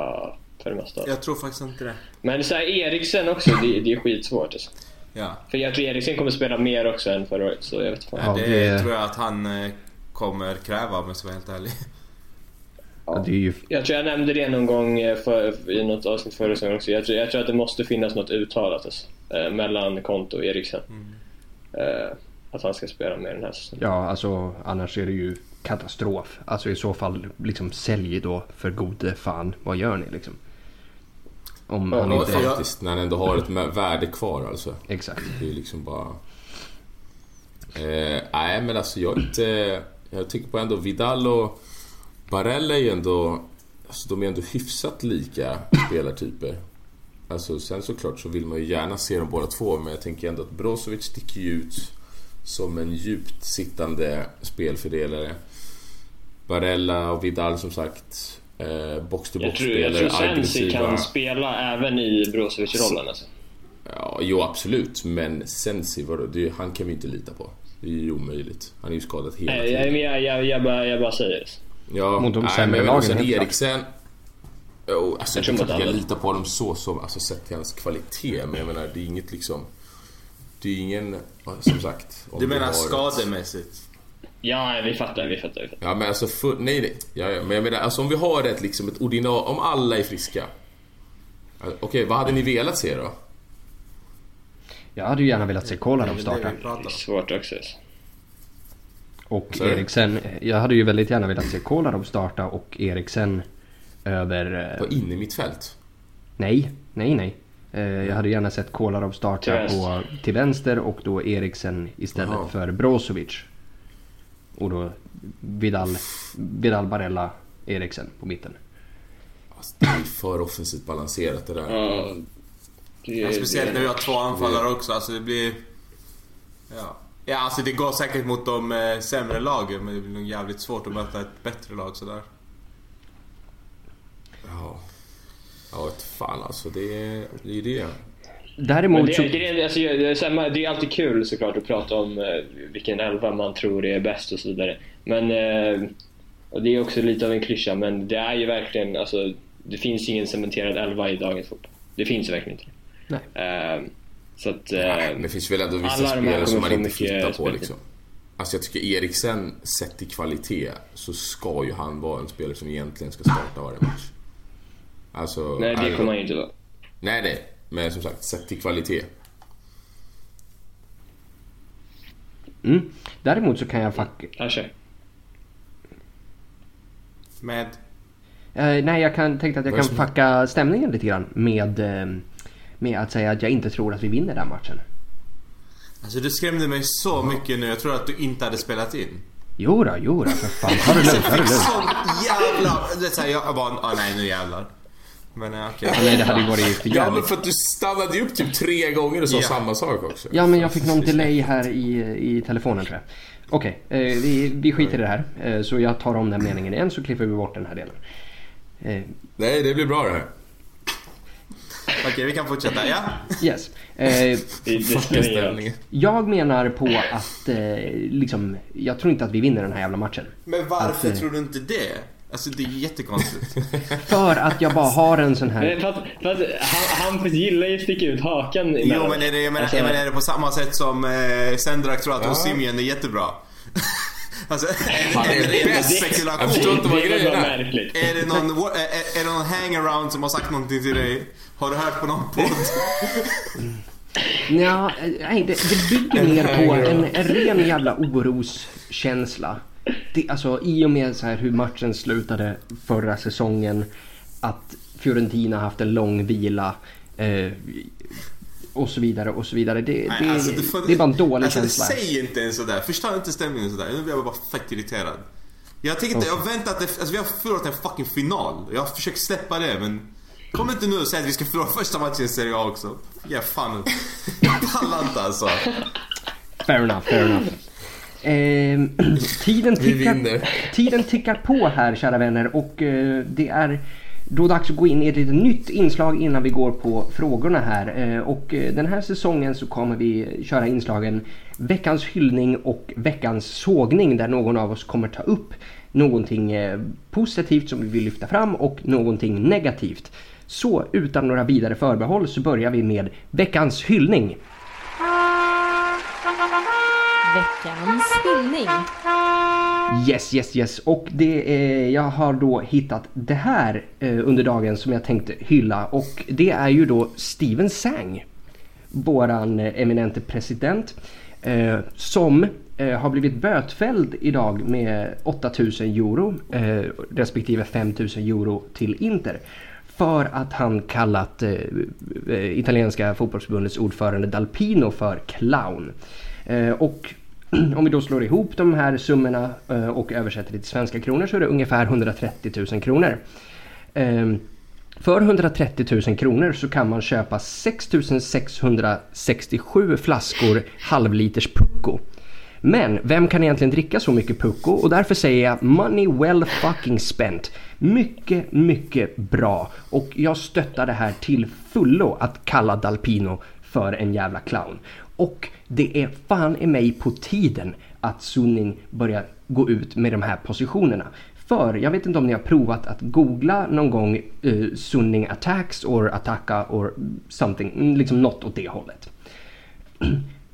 för det mesta. Jag tror faktiskt inte det. Men så här, Eriksen också, det, det är skitsvårt alltså. Ja. För jag tror Eriksen kommer spela mer också än förra året, så jag vet fan. Ja, det, det- tror jag att han eh, kommer kräva om jag ska vara helt ärlig. Ja, det är ju... Jag tror jag nämnde det någon gång eh, för, i något avsnitt förra säsongen också. Jag tror, jag tror att det måste finnas något uttalat alltså, eh, mellan Konto och Eriksen. Eh, att han ska spela mer den här säsongen. Ja, alltså annars är det ju katastrof. Alltså i så fall liksom sälj då för gode fan. Vad gör ni liksom? Om han Ja, inte... faktiskt. När han ändå har ett värde kvar alltså. Exakt. Det är ju liksom bara... Eh, nej men alltså jag är inte... Jag tycker på ändå Vidal och Barella är ju ändå... Alltså de är ändå hyfsat lika spelartyper. Alltså sen såklart så vill man ju gärna se dem båda två men jag tänker ändå att Brozovic sticker ju ut som en djupt sittande spelfördelare. Barella och Vidal som sagt eh, Jag tror, jag box-to-box-spelare, tror Sensi kan spela även i Brozovic-rollen alltså. Ja, jo absolut, men Sensi, vadå? Det, han kan vi inte lita på. Det är ju omöjligt. Han är ju skadad hela Nej, jag, tiden. jag, jag, jag, bara, jag bara säger det. Ja, Mot de nej, sämre men lagen, Sen. Eriksen... Jo, alltså Jag jag jag litar på honom så som, alltså sett till hans kvalitet. Men jag menar, det är inget liksom... Det är ingen, som sagt... om Du menar skademässigt? Ja, vi fattar, vi fattar. Vi fattar. Ja men alltså, för, nej nej. Ja, ja, men jag menar, alltså om vi har ett liksom ett ordinarie... Om alla är friska. Alltså, Okej, vad hade ni velat se då? Jag hade ju gärna velat se Kolarov starta. det är svårt också. Alltså. Och. Eriksen. Jag hade ju väldigt gärna velat se Kolarov starta och Eriksen över... På Eh, mitt fält? nej, nej, nej. Eh, jag hade gärna sett Kolarov starta vänster. på, till vänster och då Eriksen istället Jaha. för Brozovic. Och då Vidal, Vidal Barella, Eriksen på mitten. Alltså, det är för offensivt balanserat det där. Ja, det, Ja, speciellt det- när vi har två anfallare också. Alltså det blir... Ja. Ja, alltså det går säkert mot de eh, sämre lagen men det blir nog jävligt svårt att möta ett bättre lag sådär. Ja. Ja, fan alltså. Det är ju det. Däremot det, så... det, är- alltså, det, är samma- det är alltid kul såklart att prata om eh, vilken elva man tror är bäst och så vidare. Men, eh, och det är också lite av en klyscha, men det är ju verkligen, alltså, det finns ingen cementerad elva i dagens fotboll. Det finns verkligen inte. Nej. Eh, Så att... Nej, Eh, men det finns väl ändå vissa spelare som man inte flyttar på speltid. liksom. Alltså jag tycker Eriksen, sett till kvalitet, så ska ju han vara en spelare som egentligen ska starta varje match. Alltså... nej, det kommer han ju inte vara. Nej, nej. Men som sagt, sett till kvalitet. Mm. Däremot så kan jag fuck... Ja, kör. Med... Eh, nej, jag kan, tänkte att jag kan som- fucka stämningen lite grann med, eh, med att säga att jag inte tror att vi vinner den matchen. Alltså du skrämde mig så mycket nu. Jag tror att du inte hade spelat in. Jo då, jo då, för fan. Ha det lugnt, ha det lugnt. Sån jävla... Det är så här, jag bara... Ah, nej, nu jävlar. Men eh, okej. Ja, nej, det hade ju varit för Ja, men jävligt. för att du stannade ju upp typ tre gånger och sa Ja. samma sak också. Ja, men jag fick någon delay här i, i telefonen tror jag. Okej, eh, vi, vi skiter i det här. Eh, så jag tar om den meningen igen så klipper vi bort den här delen. Eh, Nej, det blir bra det här. Okej, vi kan fortsätta. Ja? yes. Eh, jag menar på att eh, liksom, jag tror inte att vi vinner den här jävla matchen. Men varför Att, eh, tror du inte det? Alltså det är jättekonstigt. För att jag bara har en sån här... Att, för att han, han gillar ju att sticka ut hakan jo men är det, jag menar, Alltså, jag menar, är det på samma sätt som eh, Sendrak tror att Ja. Osimhen är jättebra? alltså, ren bäst. spekulation? Jag förstår inte vad grejen är. märkligt. Är det någon, är, är- är det någon hangaround som har sagt någonting till dig? Har du hört på någon podd? Ja, nej, det, det bygger mer på en, en ren jävla oroskänsla. Det, alltså i och med så här hur matchen slutade förra säsongen, att Fiorentina haft en lång vila eh, och så vidare och så vidare. Det, Nej, det, alltså, du får- det är bara en dålig alltså, känsla. Säg inte ens sådär. Förstör inte stämningen sådär. Nu blir jag bara fett irriterad. Jag tänker inte, jag har väntat, efter- alltså vi har förlorat en fucking final. Jag har försökt släppa det men Kom inte nu och säg att vi ska förlora första matchen i Serie A också. Ja fan. Jag pallar inte alltså. Fair enough, fair enough. Eh, tiden, tickar, tiden tickar på här kära vänner och eh, det är då dags att gå in i ett litet nytt inslag innan vi går på frågorna här. Eh, och eh, den här säsongen så kommer vi köra inslagen veckans hyllning och veckans sågning där någon av oss kommer ta upp någonting eh, positivt som vi vill lyfta fram och någonting negativt. Så utan några vidare förbehåll så börjar vi med veckans hyllning. Veckans hyllning. Yes, yes, yes. Och det är, jag har då hittat det här eh, under dagen som jag tänkte hylla och det är ju då Steven Sang. Våran eh, eminente president eh, som eh, har blivit bötfälld idag med 8000 euro eh, respektive 5000 euro till Inter. För att han kallat eh, eh, italienska fotbollsförbundets ordförande Dalpino för clown. Eh, och om vi då slår ihop de här summorna eh, och översätter det till svenska kronor så är det ungefär 130 000 kronor. Ehm, för 130 000 kronor så kan man köpa 6 667 flaskor halvliters Pucko. Men vem kan egentligen dricka så mycket Pucko? Och därför säger jag money well fucking spent. Mycket, mycket bra. Och jag stöttar det här till fullo att kalla Dalpino för en jävla clown. Och det är fan i mig på tiden att Sunning börjar gå ut med de här positionerna. För jag vet inte om ni har provat att googla någon gång eh, uh, Sunning attacks or attacka or something, liksom något åt det hållet.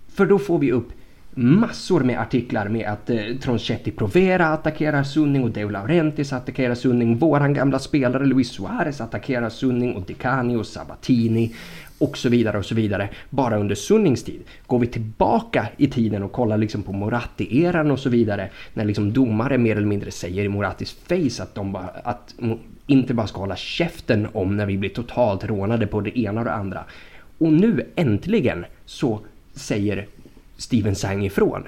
För då får vi upp massor med artiklar med att eh, Tronchetti Provera attackerar Sunning och Deo Laurentis attackerar Sunning. Våran gamla spelare Luis Suarez attackerar Sunning och Decani och Sabatini och så vidare och så vidare. Bara under Sunnings tid. Går vi tillbaka i tiden och kollar liksom på Moratti-eran och så vidare. När liksom domare mer eller mindre säger i Morattis face att de bara, att inte bara ska hålla käften om när vi blir totalt rånade på det ena och det andra. Och nu äntligen så säger Steven Sang ifrån.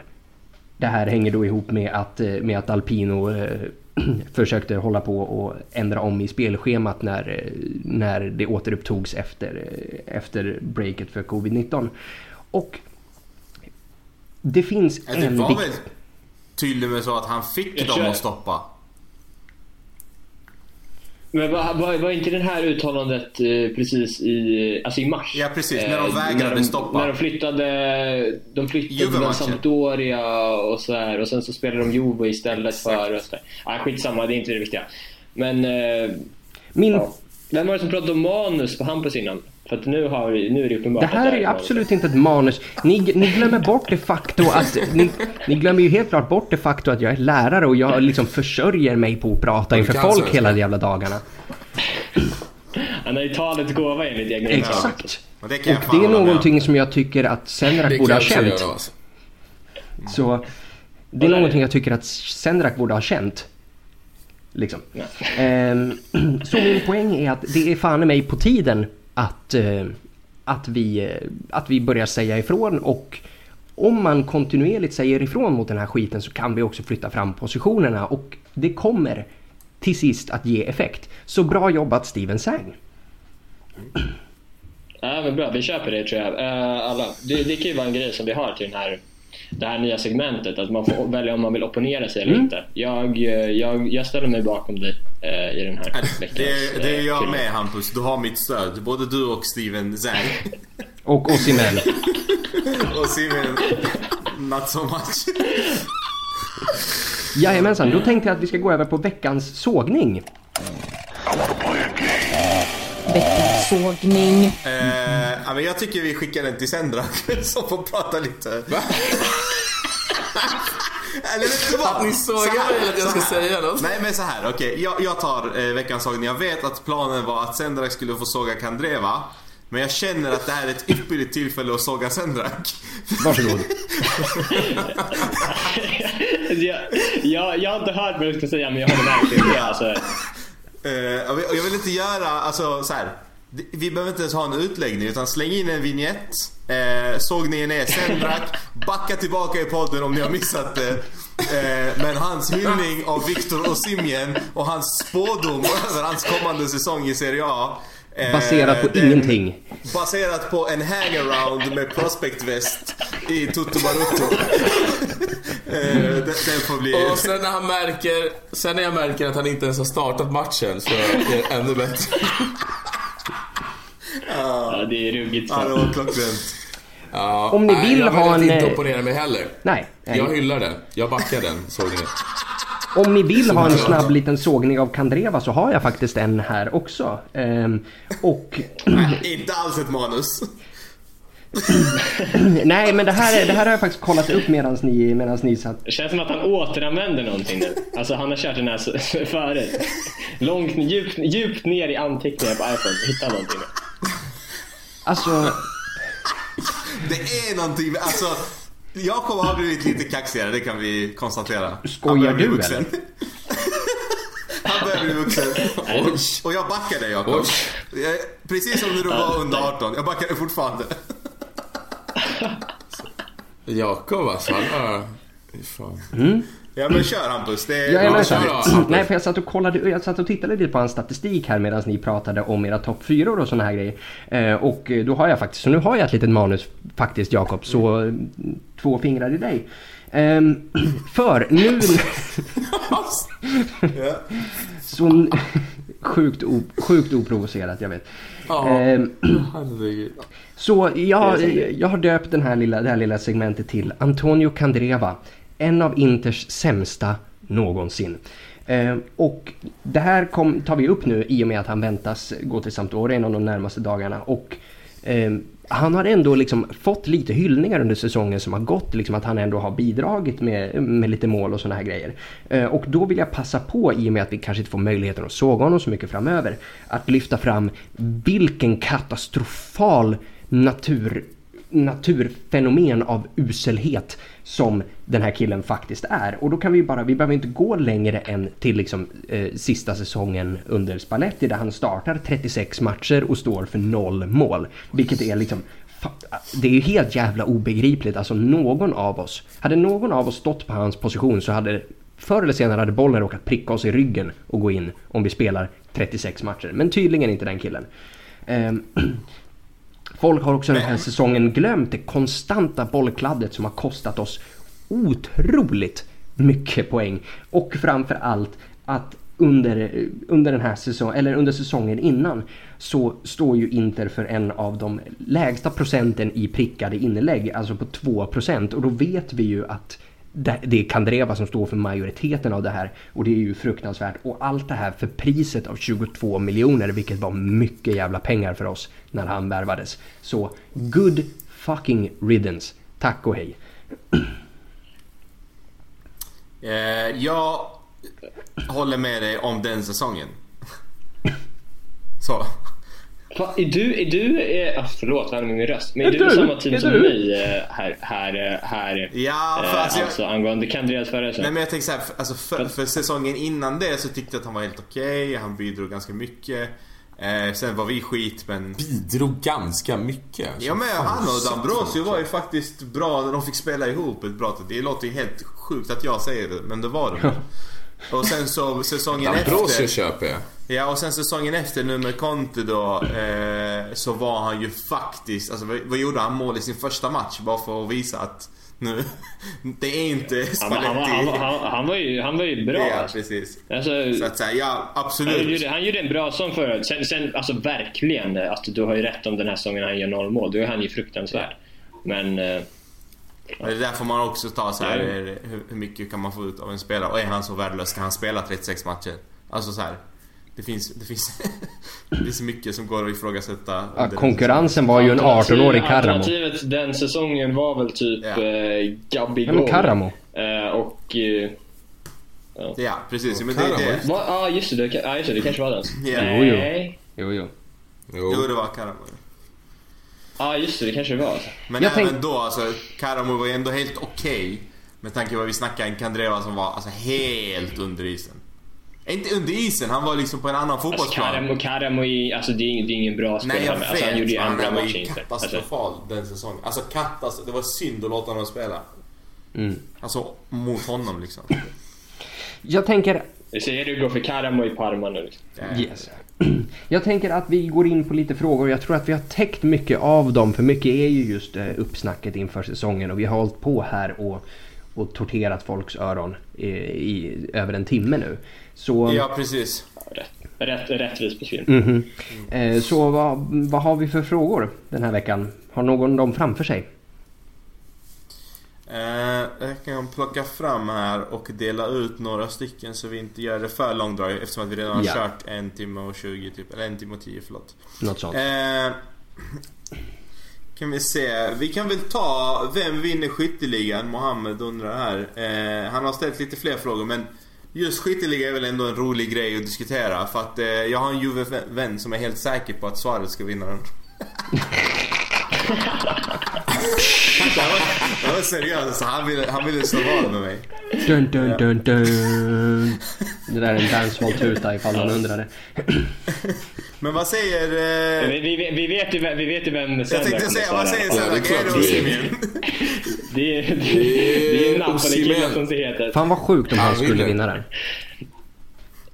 Det här hänger då ihop med att, eh, med att Alpino eh, försökte hålla på och ändra om i spelschemat när, eh, när det återupptogs efter, efter breaket för covid-19. Och det finns det en var vikt- väl tydligt med så att han fick dem att stoppa. Men var, var, var inte det här uttalandet eh, precis i, alltså i mars? Ja, precis, när de Eh, vägrade när de, stoppa. När de flyttade, de flyttade med Sampdoria och så här och sen så spelade de Juve istället för... Och så där. Ah, skitsamma, det är inte det viktiga. Men... Eh, Min, Ja. Vem var det som pratade om manus på Hampus innan? För att nu, har vi, nu är det uppenbart Det här det är manus. absolut inte ett manus. Ni, ni glömmer bort det faktum att... Ni, ni glömmer ju helt klart bort det faktum att jag är lärare och jag liksom försörjer mig på att prata inför folk hela jävla dagarna. Han har ju talets gåva enligt egna. Exakt. Och det Och det är hålla med om. någonting som jag tycker att Senrak borde ha känt. alltså. Så det är är någonting jag tycker att Senrak borde ha känt. Liksom. Nej. Ehm, så min poäng är att det är fan i mig på tiden att, eh, att, vi, eh, att vi börjar säga ifrån och om man kontinuerligt säger ifrån mot den här skiten så kan vi också flytta fram positionerna och det kommer till sist att ge effekt. Så bra jobbat Steven Sang. Ja, men bra. Vi köper det tror jag. Uh, alla. Det, det kan ju vara en grej som vi har till den här, det här nya segmentet. Att man får välja om man vill opponera sig eller Mm. inte. Jag, eh, jag, jag ställer mig bakom dig eh, i den här veckans Det, det är eh, jag film. med Hampus, du har mitt stöd. Både du och Steven Zang. Och Osimhen. och Steven, not so much. Jajamensan, då tänkte jag att vi ska gå över på veckans sågning. Veckans sågning. Eh, ja, men jag tycker vi skickar den till Sendrak som får prata lite. Eller vet du vad? Att ni sågar mig att jag ska säga något? Nej men så här, okej. Jag, jag tar eh, veckans sågning. Jag vet att planen var att Sendrak skulle få såga Kandreva. Men jag känner att det här är ett ypperligt tillfälle att såga Sendrak. Varsågod. jag, jag, jag har inte hört vad du ska säga men jag håller med. Alltså, Eh, jag vill- jag vill inte göra, alltså så här. Vi behöver inte ens ha en utläggning utan släng in en vignett. Eh, sågningen är Sendrak. Backa tillbaka i podden om ni har missat det. Eh, men hans hyllning av Viktor Osimhen och hans spådom över hans kommande säsong i Serie A. eh, Baserat på den- ingenting. Baserat på en hangaround med prospectväst i Toto Barutto. eh, den, den får bli... Och sen när han märker, sen när jag märker att han inte ens har startat matchen så är det ännu bättre. ja, det är ruggigt. Ja, det var klockrent. Ja, Om ni nej, vill jag ha väljer att en, inte eh, opponera mig heller. Nej. nej. Jag hyllar den. Jag backar den sågningen. Om ni vill ha en snabb liten sågning av Kandreva så har jag faktiskt en här också. Ehm, och Inte alls ett manus. nej men det här, är- det här har jag faktiskt kollat upp medan ni, medans ni satt. Det känns som att han återanvänder någonting nu. Alltså han har kört den här förut. Långt, djupt, djupt ner i anteckningar på iPhone. Hitta någonting nu. Alltså, Det är någonting, alltså Jakob har blivit lite kaxigare, det kan vi konstatera. Skojar Han börjar bli du, vuxen. Han börjar bli vuxen. Och jag backar dig Jakob. Precis som när du var under 18, jag backar dig fortfarande. Jakob alltså, han har... Fan. Ja men kör Hampus, det är... jag Ja, med kör då. Nej för jag satt och kollade, jag satt och tittade lite på hans statistik här medan ni pratade om era topp 4 och såna här grejer. Eh, och eh, då har jag faktiskt, så nu har jag ett litet manus faktiskt Jakob, så mm, två fingrar i dig. Ehm, för nu... Så sjukt, o, sjukt oprovocerat, jag vet. Ja. Herregud. så jag, jag har döpt den här lilla, det här lilla segmentet till Antonio Candreva. En av Inters sämsta någonsin. Eh, och det här kom, tar vi upp nu i och med att han väntas gå till Sampdoria inom de närmaste dagarna. Och eh, han har ändå liksom fått lite hyllningar under säsongen som har gått. Liksom att han ändå har bidragit med, med lite mål och sådana här grejer. Eh, och då vill jag passa på, i och med att vi kanske inte får möjligheten att såga honom så mycket framöver, att lyfta fram vilken katastrofal natur naturfenomen av uselhet som den här killen faktiskt är. Och då kan vi bara, vi behöver inte gå längre än till liksom eh, sista säsongen under Spalletti där han startar 36 matcher och står för noll mål. Vilket är liksom det är ju helt jävla obegripligt. Alltså någon av oss, hade någon av oss stått på hans position så hade förr eller senare hade bollen råkat pricka oss i ryggen och gå in om vi spelar 36 matcher. Men tydligen inte den killen. Ehm, Folk har också den här säsongen glömt det konstanta bollkladdet som har kostat oss otroligt mycket poäng. Och framför allt att under, under den här säsongen, eller under säsongen innan så står ju Inter för en av de lägsta procenten i prickade inlägg, alltså på 2% och då vet vi ju att det är Kandreva som står för majoriteten av det här och det är ju fruktansvärt. Och allt det här för priset av 22 miljoner vilket var mycket jävla pengar för oss när han värvades. Så good fucking riddance. Tack och hej. Eh, jag håller med dig om den säsongen. Så. Va, är du, är du, eh, ah, förlåt jag min röst, men är, Är du, du? samma team Är som du? mig eh, här, här, här Ja, för eh, alltså jag- alltså angående Kandreas förra Nej men jag tänker såhär, alltså för, för säsongen innan det så tyckte jag att han var helt okej, han bidrog ganska mycket. Eh, sen var vi skit men... Bidrog ganska mycket. alltså. Ja men han och Dambrosio var ju faktiskt bra när de fick spela ihop ett bra. Det låter ju helt sjukt att jag säger det, men det var de. Och sen så säsongen Dambrosio efter... köper jag. Ja och sen säsongen efter nu med Conte då eh, Så var han ju faktiskt, alltså vad, vad gjorde han mål i sin första match? Bara för att visa att nu, det är inte Han, han, han, Spalletti. han, han, han, var ju, han var ju bra. Ja precis. Alltså, Så att säga, ja han, absolut. gjorde, han gjorde en bra förra året. Sen, sen, alltså verkligen, eh, alltså, du har ju rätt om den här säsongen han gör noll mål. Då är han ju fruktansvärd. Men eh, Och Det är därför man också tar så här, Ja. hur, hur mycket kan man få ut av en spelare? Och är han så värdelös? Ska han spela 36 matcher? Alltså så här. Det finns, det finns, det finns mycket som går att ifrågasätta. Ja, konkurrensen var ju en 18-årig Karamo. Alternativet den säsongen var väl typ Ja. eh, Gabby Ja, Karamo. Eh, och... Eh, säsongen. Ja, precis. Men det, Karamo, det, Ja, ah, just det. det. Ah, just det. Det kanske var den. Ja. Jo, jo. Nej. Jo, jo. Jo. jo, det var Karamo. Ja, ah, just det. Det kanske det var. Men Jag även tänk- då, alltså, Karamo var ju ändå helt okej. med tanke på vad vi snackade, en Kandreva som var alltså helt under isen. Inte under isen, han var liksom på en annan Alltså, fotbollsplan. Karamo, Karamo i, alltså, det, är, det är ingen bra spelare. Nej jag vet, alltså, han gjorde ju en bra han var match ju inte. Alltså, katastrofal den säsongen. Alltså katas, det var synd att låta honom spela. Mm. Alltså mot honom liksom. Jag tänker jag säger du går för Karamo i Parma nu. Liksom. Yes. Jag tänker att vi går in på lite frågor. Jag tror att vi har täckt mycket av dem. För mycket är ju just eh, uppsnacket inför säsongen. Och vi har hållit på här och, och torterat folks öron i, i över en timme nu. Så, Ja precis. Rätt, rätt, rättvis beskrivning. Mhm. Eh, så vad, vad har vi för frågor den här veckan? Har någon dem framför sig? Eh, jag kan plocka fram här och dela ut några stycken så vi inte gör det för långdraget eftersom att vi redan har Ja. kört en timme och 20 typ. Eller en timme och 10 förlåt. Något sånt. Eh, kan vi se. Vi kan väl ta Vem vinner skytteligan? Mohammed undrar här. Eh, han har ställt lite fler frågor men Just skytteliga är väl ändå en rolig grej att diskutera för att eh, jag har en Juve-vän som är helt säker på att Suarez ska vinna den. det, var, det var seriöst, han ville, han ville slå vad med mig. Dun, dun, dun, dun. Det där är en dancehall-tuta ifall någon undrade. Men vad säger... Eh, Vi, vi, vi, vet ju vem, vi vet ju vem jag Sandra tänkte säga, vad säger är Sandra? klart Gero det är. Simeon? Det är, Napoli-killen som det heter. Fan vad sjukt om han skulle vinna den.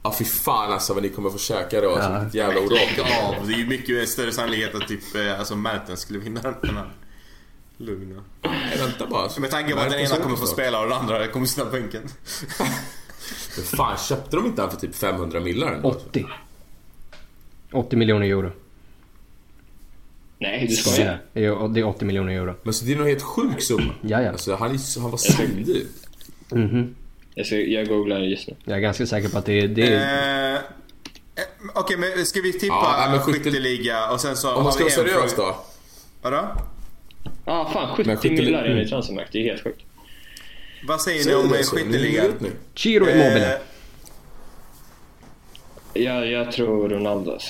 Ja fy fan alltså vad ni kommer få käka då. Alltså, Ja. Vilket jävla orakel. Ja, det är ju mycket större sannolikhet att typ, eh, alltså Mertens skulle vinna den han. Lugna. Nej, vänta bara. Med tanke på att den ena kommer få spela och den andra kommer sitta på bänken. Men fan köpte de inte han för typ 500 millar ändå? 80. 80 miljoner euro. Nej, du Det skojar. är, det är 80 miljoner euro. Men så det är nog helt sjuk summa. Ja, ja. Alltså, han, är, han var svindyr. Mhm. Jag, ska, jag googlar just nu. Jag är ganska säker på att det är... Det är Eh, eh, Okej, men ska vi tippa Ja, men skytte- skytteliga och sen så Om man ska har vara vi en seriös fråga- då. Vadå? Ah, fan 70 Men skytteli- millar mm. enligt Transfermarkt. Det är helt sjukt. Vad säger ni om det skytteligan? nu. Giro Immobile. Eh, Jag, jag tror Ronaldo. alltså.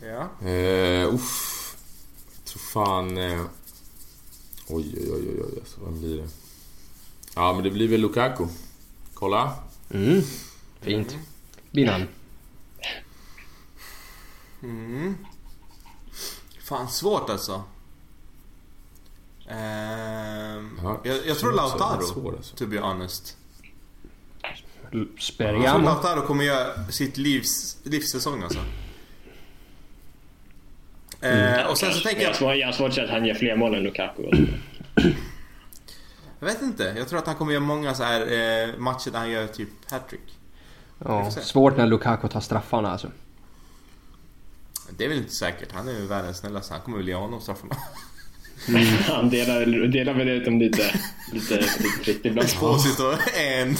Ja. Eh, uff. Jag tror fan... Eh... Oj, oj, oj, oj, oj. Alltså, vad blir det? Ja, men det blir väl Lukaku. Kolla. Mm. Fint. Binan. Fan, svårt alltså. Ehm, Ja, jag, jag tror Lautaro, alltså. to be honest. Tror Speriamo. Lautaro kommer göra sitt livs, livssäsong alltså. Eh, och sen så tänker jag... jag... har svårt- har att säga att han gör fler mål än Lukaku. alltså. Jag vet inte. Jag tror att han kommer göra många så här eh, matcher där han gör typ hattrick. Ja, svårt när Lukaku tar straffarna alltså. Det är väl inte säkert. Han är ju världens snällaste. Han kommer väl ge honom straffarna. Han delar, delar väl ut dem lite. lite, lite fritt ibland. Esposito en.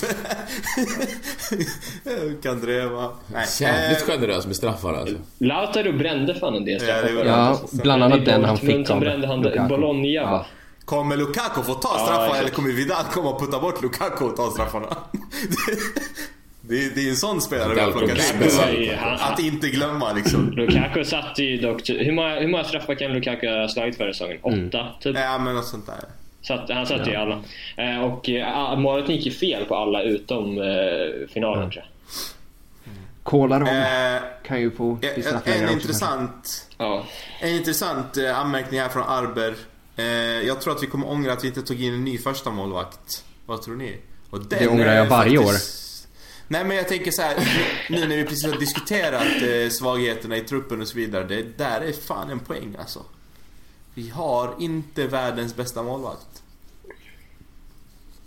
Kandreva. Nej. Jävligt eh, generös med straffar alltså. Lautaro brände fan en del Ja, det straffar. Ja, bland annat den han fick av brände han Lukaku. Bologna Ja. va? Kommer Lukaku få ta Ja, straffar exakt. eller kommer Vidal komma och putta bort Lukaku och ta straffarna? det, är, det är en sån spelare vi har plockat in. Ju- Att inte glömma liksom. Lukaku satt ju dock... Hur många, hur många straffar kan Lukaku ha slagit förra säsongen? Mm. Åtta, typ? Ja men något sånt där. Satt, han satt ju i alla. Eh, och eh, målet gick ju fel på alla utom eh, finalen tror jag. Kolarov Eh, kan ju få en, en intressant Ja. En intressant eh, anmärkning här från Arber. Eh, jag tror att vi kommer ångra att vi inte tog in en ny första målvakt. Vad tror ni? Det ångrar jag varje Nej men jag tänker så här, nu när vi precis har diskuterat eh, svagheterna i truppen och så vidare. Det där är fan en poäng alltså. Vi har inte världens bästa målvakt.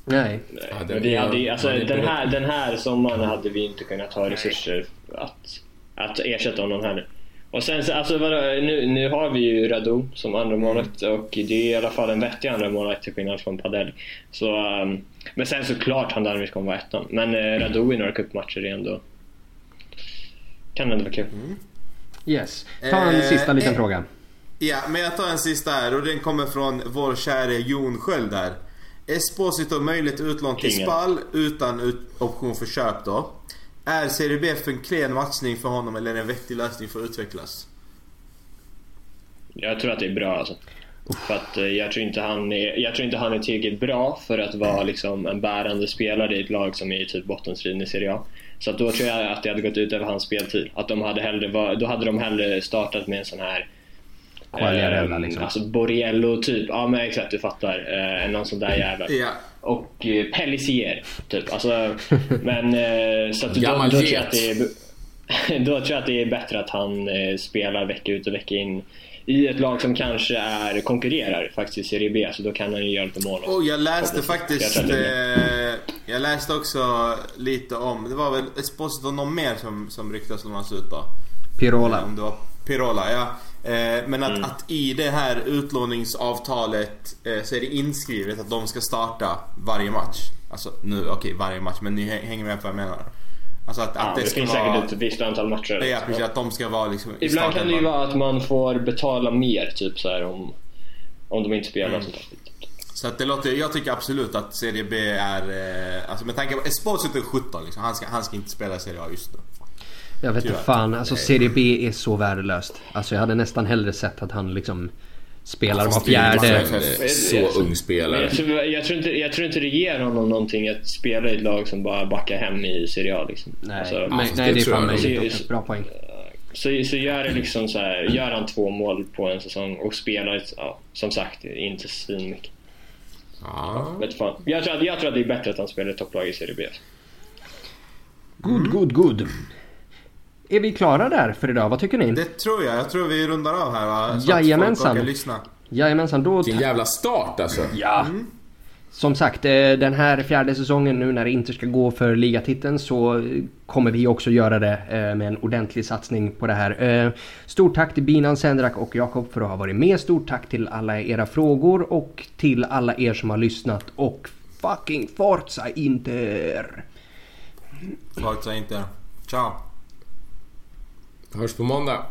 Nej. Ja, vi är- hade, alltså, den här, den här sommaren hade vi inte kunnat ha resurser att, att ersätta honom här nu. Och sen så, alltså nu, nu har vi ju Radu som andra målvakt och det är i alla fall en vettig andra målvakt till skillnad från Padel. Så, um, men sen såklart han Darwin kommer vara ettan. Men uh, Radu i några cupmatcher är ändå... Kan ändå vara kul. Yes. Ta en Eh, sista liten eh. fråga. Ja, men jag tar en sista här och den kommer från vår käre Jon Sköld här. Esposito möjligt utlån till. Spal utan ut- option för köp då. Är Serie för en klen matchning för honom eller en vettig lösning för att utvecklas? Jag tror att det är bra alltså. För att eh, jag tror, inte han är, jag tror inte han är tillräckligt bra för att vara liksom en bärande spelare i ett lag som är i typ bottenstriden i Serie A. Så då tror jag att det hade gått ut över hans speltid. Att de hade hellre var, då hade de hellre startat med en sån här Quagliarella, eh, liksom. Alltså Borriello typ. Ja men exakt, du fattar. Eh, någon sån där jävel. Ja. Och eh, Pellissier, typ. Alltså, men så att då, då, Gammal tror jag att det är, då tror jag att det är bättre att han eh, spelar vecka ut och vecka in i ett lag som kanske är konkurrerar faktiskt i Serie B, så då kan han ju göra lite mål. Och jag läste faktiskt... Jag Eh, jag läste också lite om... Det var väl Esposito någon mer som, som ryktas lånas ut då. Pirola. Om det var Pirola, ja. Eh, men att, Mm. att i det här utlåningsavtalet eh, så är det inskrivet att de ska starta varje match. Alltså nu, okej varje match men ni hä- hänger med på vad jag menar. Alltså att, Ja, att det, det ska finns vara... säkert ett visst antal matcher. Ja, liksom. precis. Att de ska vara liksom Ibland kan det ju vara att man får betala mer, typ så här om, om de inte spelar. Mm. Sånt där. Så att det låter, jag tycker absolut att Serie B är... Eh, alltså med tanke på... Esposito är 17 liksom. Han ska, han ska inte spela Serie A just nu. Jag vet inte fan. Alltså Nej. Serie B är så värdelöst. Alltså jag hade nästan hellre sett att han liksom spelar var fjärde. Så Jag- ung Men spelare. jag, tror, jag, tror inte, jag tror inte det ger honom någonting att spela i ett lag som bara backar hem i Serie A. Liksom. Nej, Alltså, nej, fast nej det det är fan jag möjligt. Bra poäng. Så, så gör det liksom så här, gör han två mål på en säsong och spelar, ja, som sagt, inte svinmycket. Fan. Jag, tror att, jag tror att det är bättre att han spelar i topplag i Serie B. Good, good, good. Är vi klara där för idag? Vad tycker ni? Det tror jag. Jag tror vi rundar av här va? Så Jajamensan. Att folk lyssna. Jajamensan, då... Vilken jävla start alltså. Ja. Som sagt, eh, den här fjärde säsongen nu när det inte ska gå för ligatiteln så kommer vi också göra det eh, med en ordentlig satsning på det här. Eh, Stort tack till Binan, Sendrak och Jakob för att ha varit med. Stort tack till alla era frågor och till alla er som har lyssnat och fucking Forza Inter! Forza inte. Ciao. Hörs på måndag.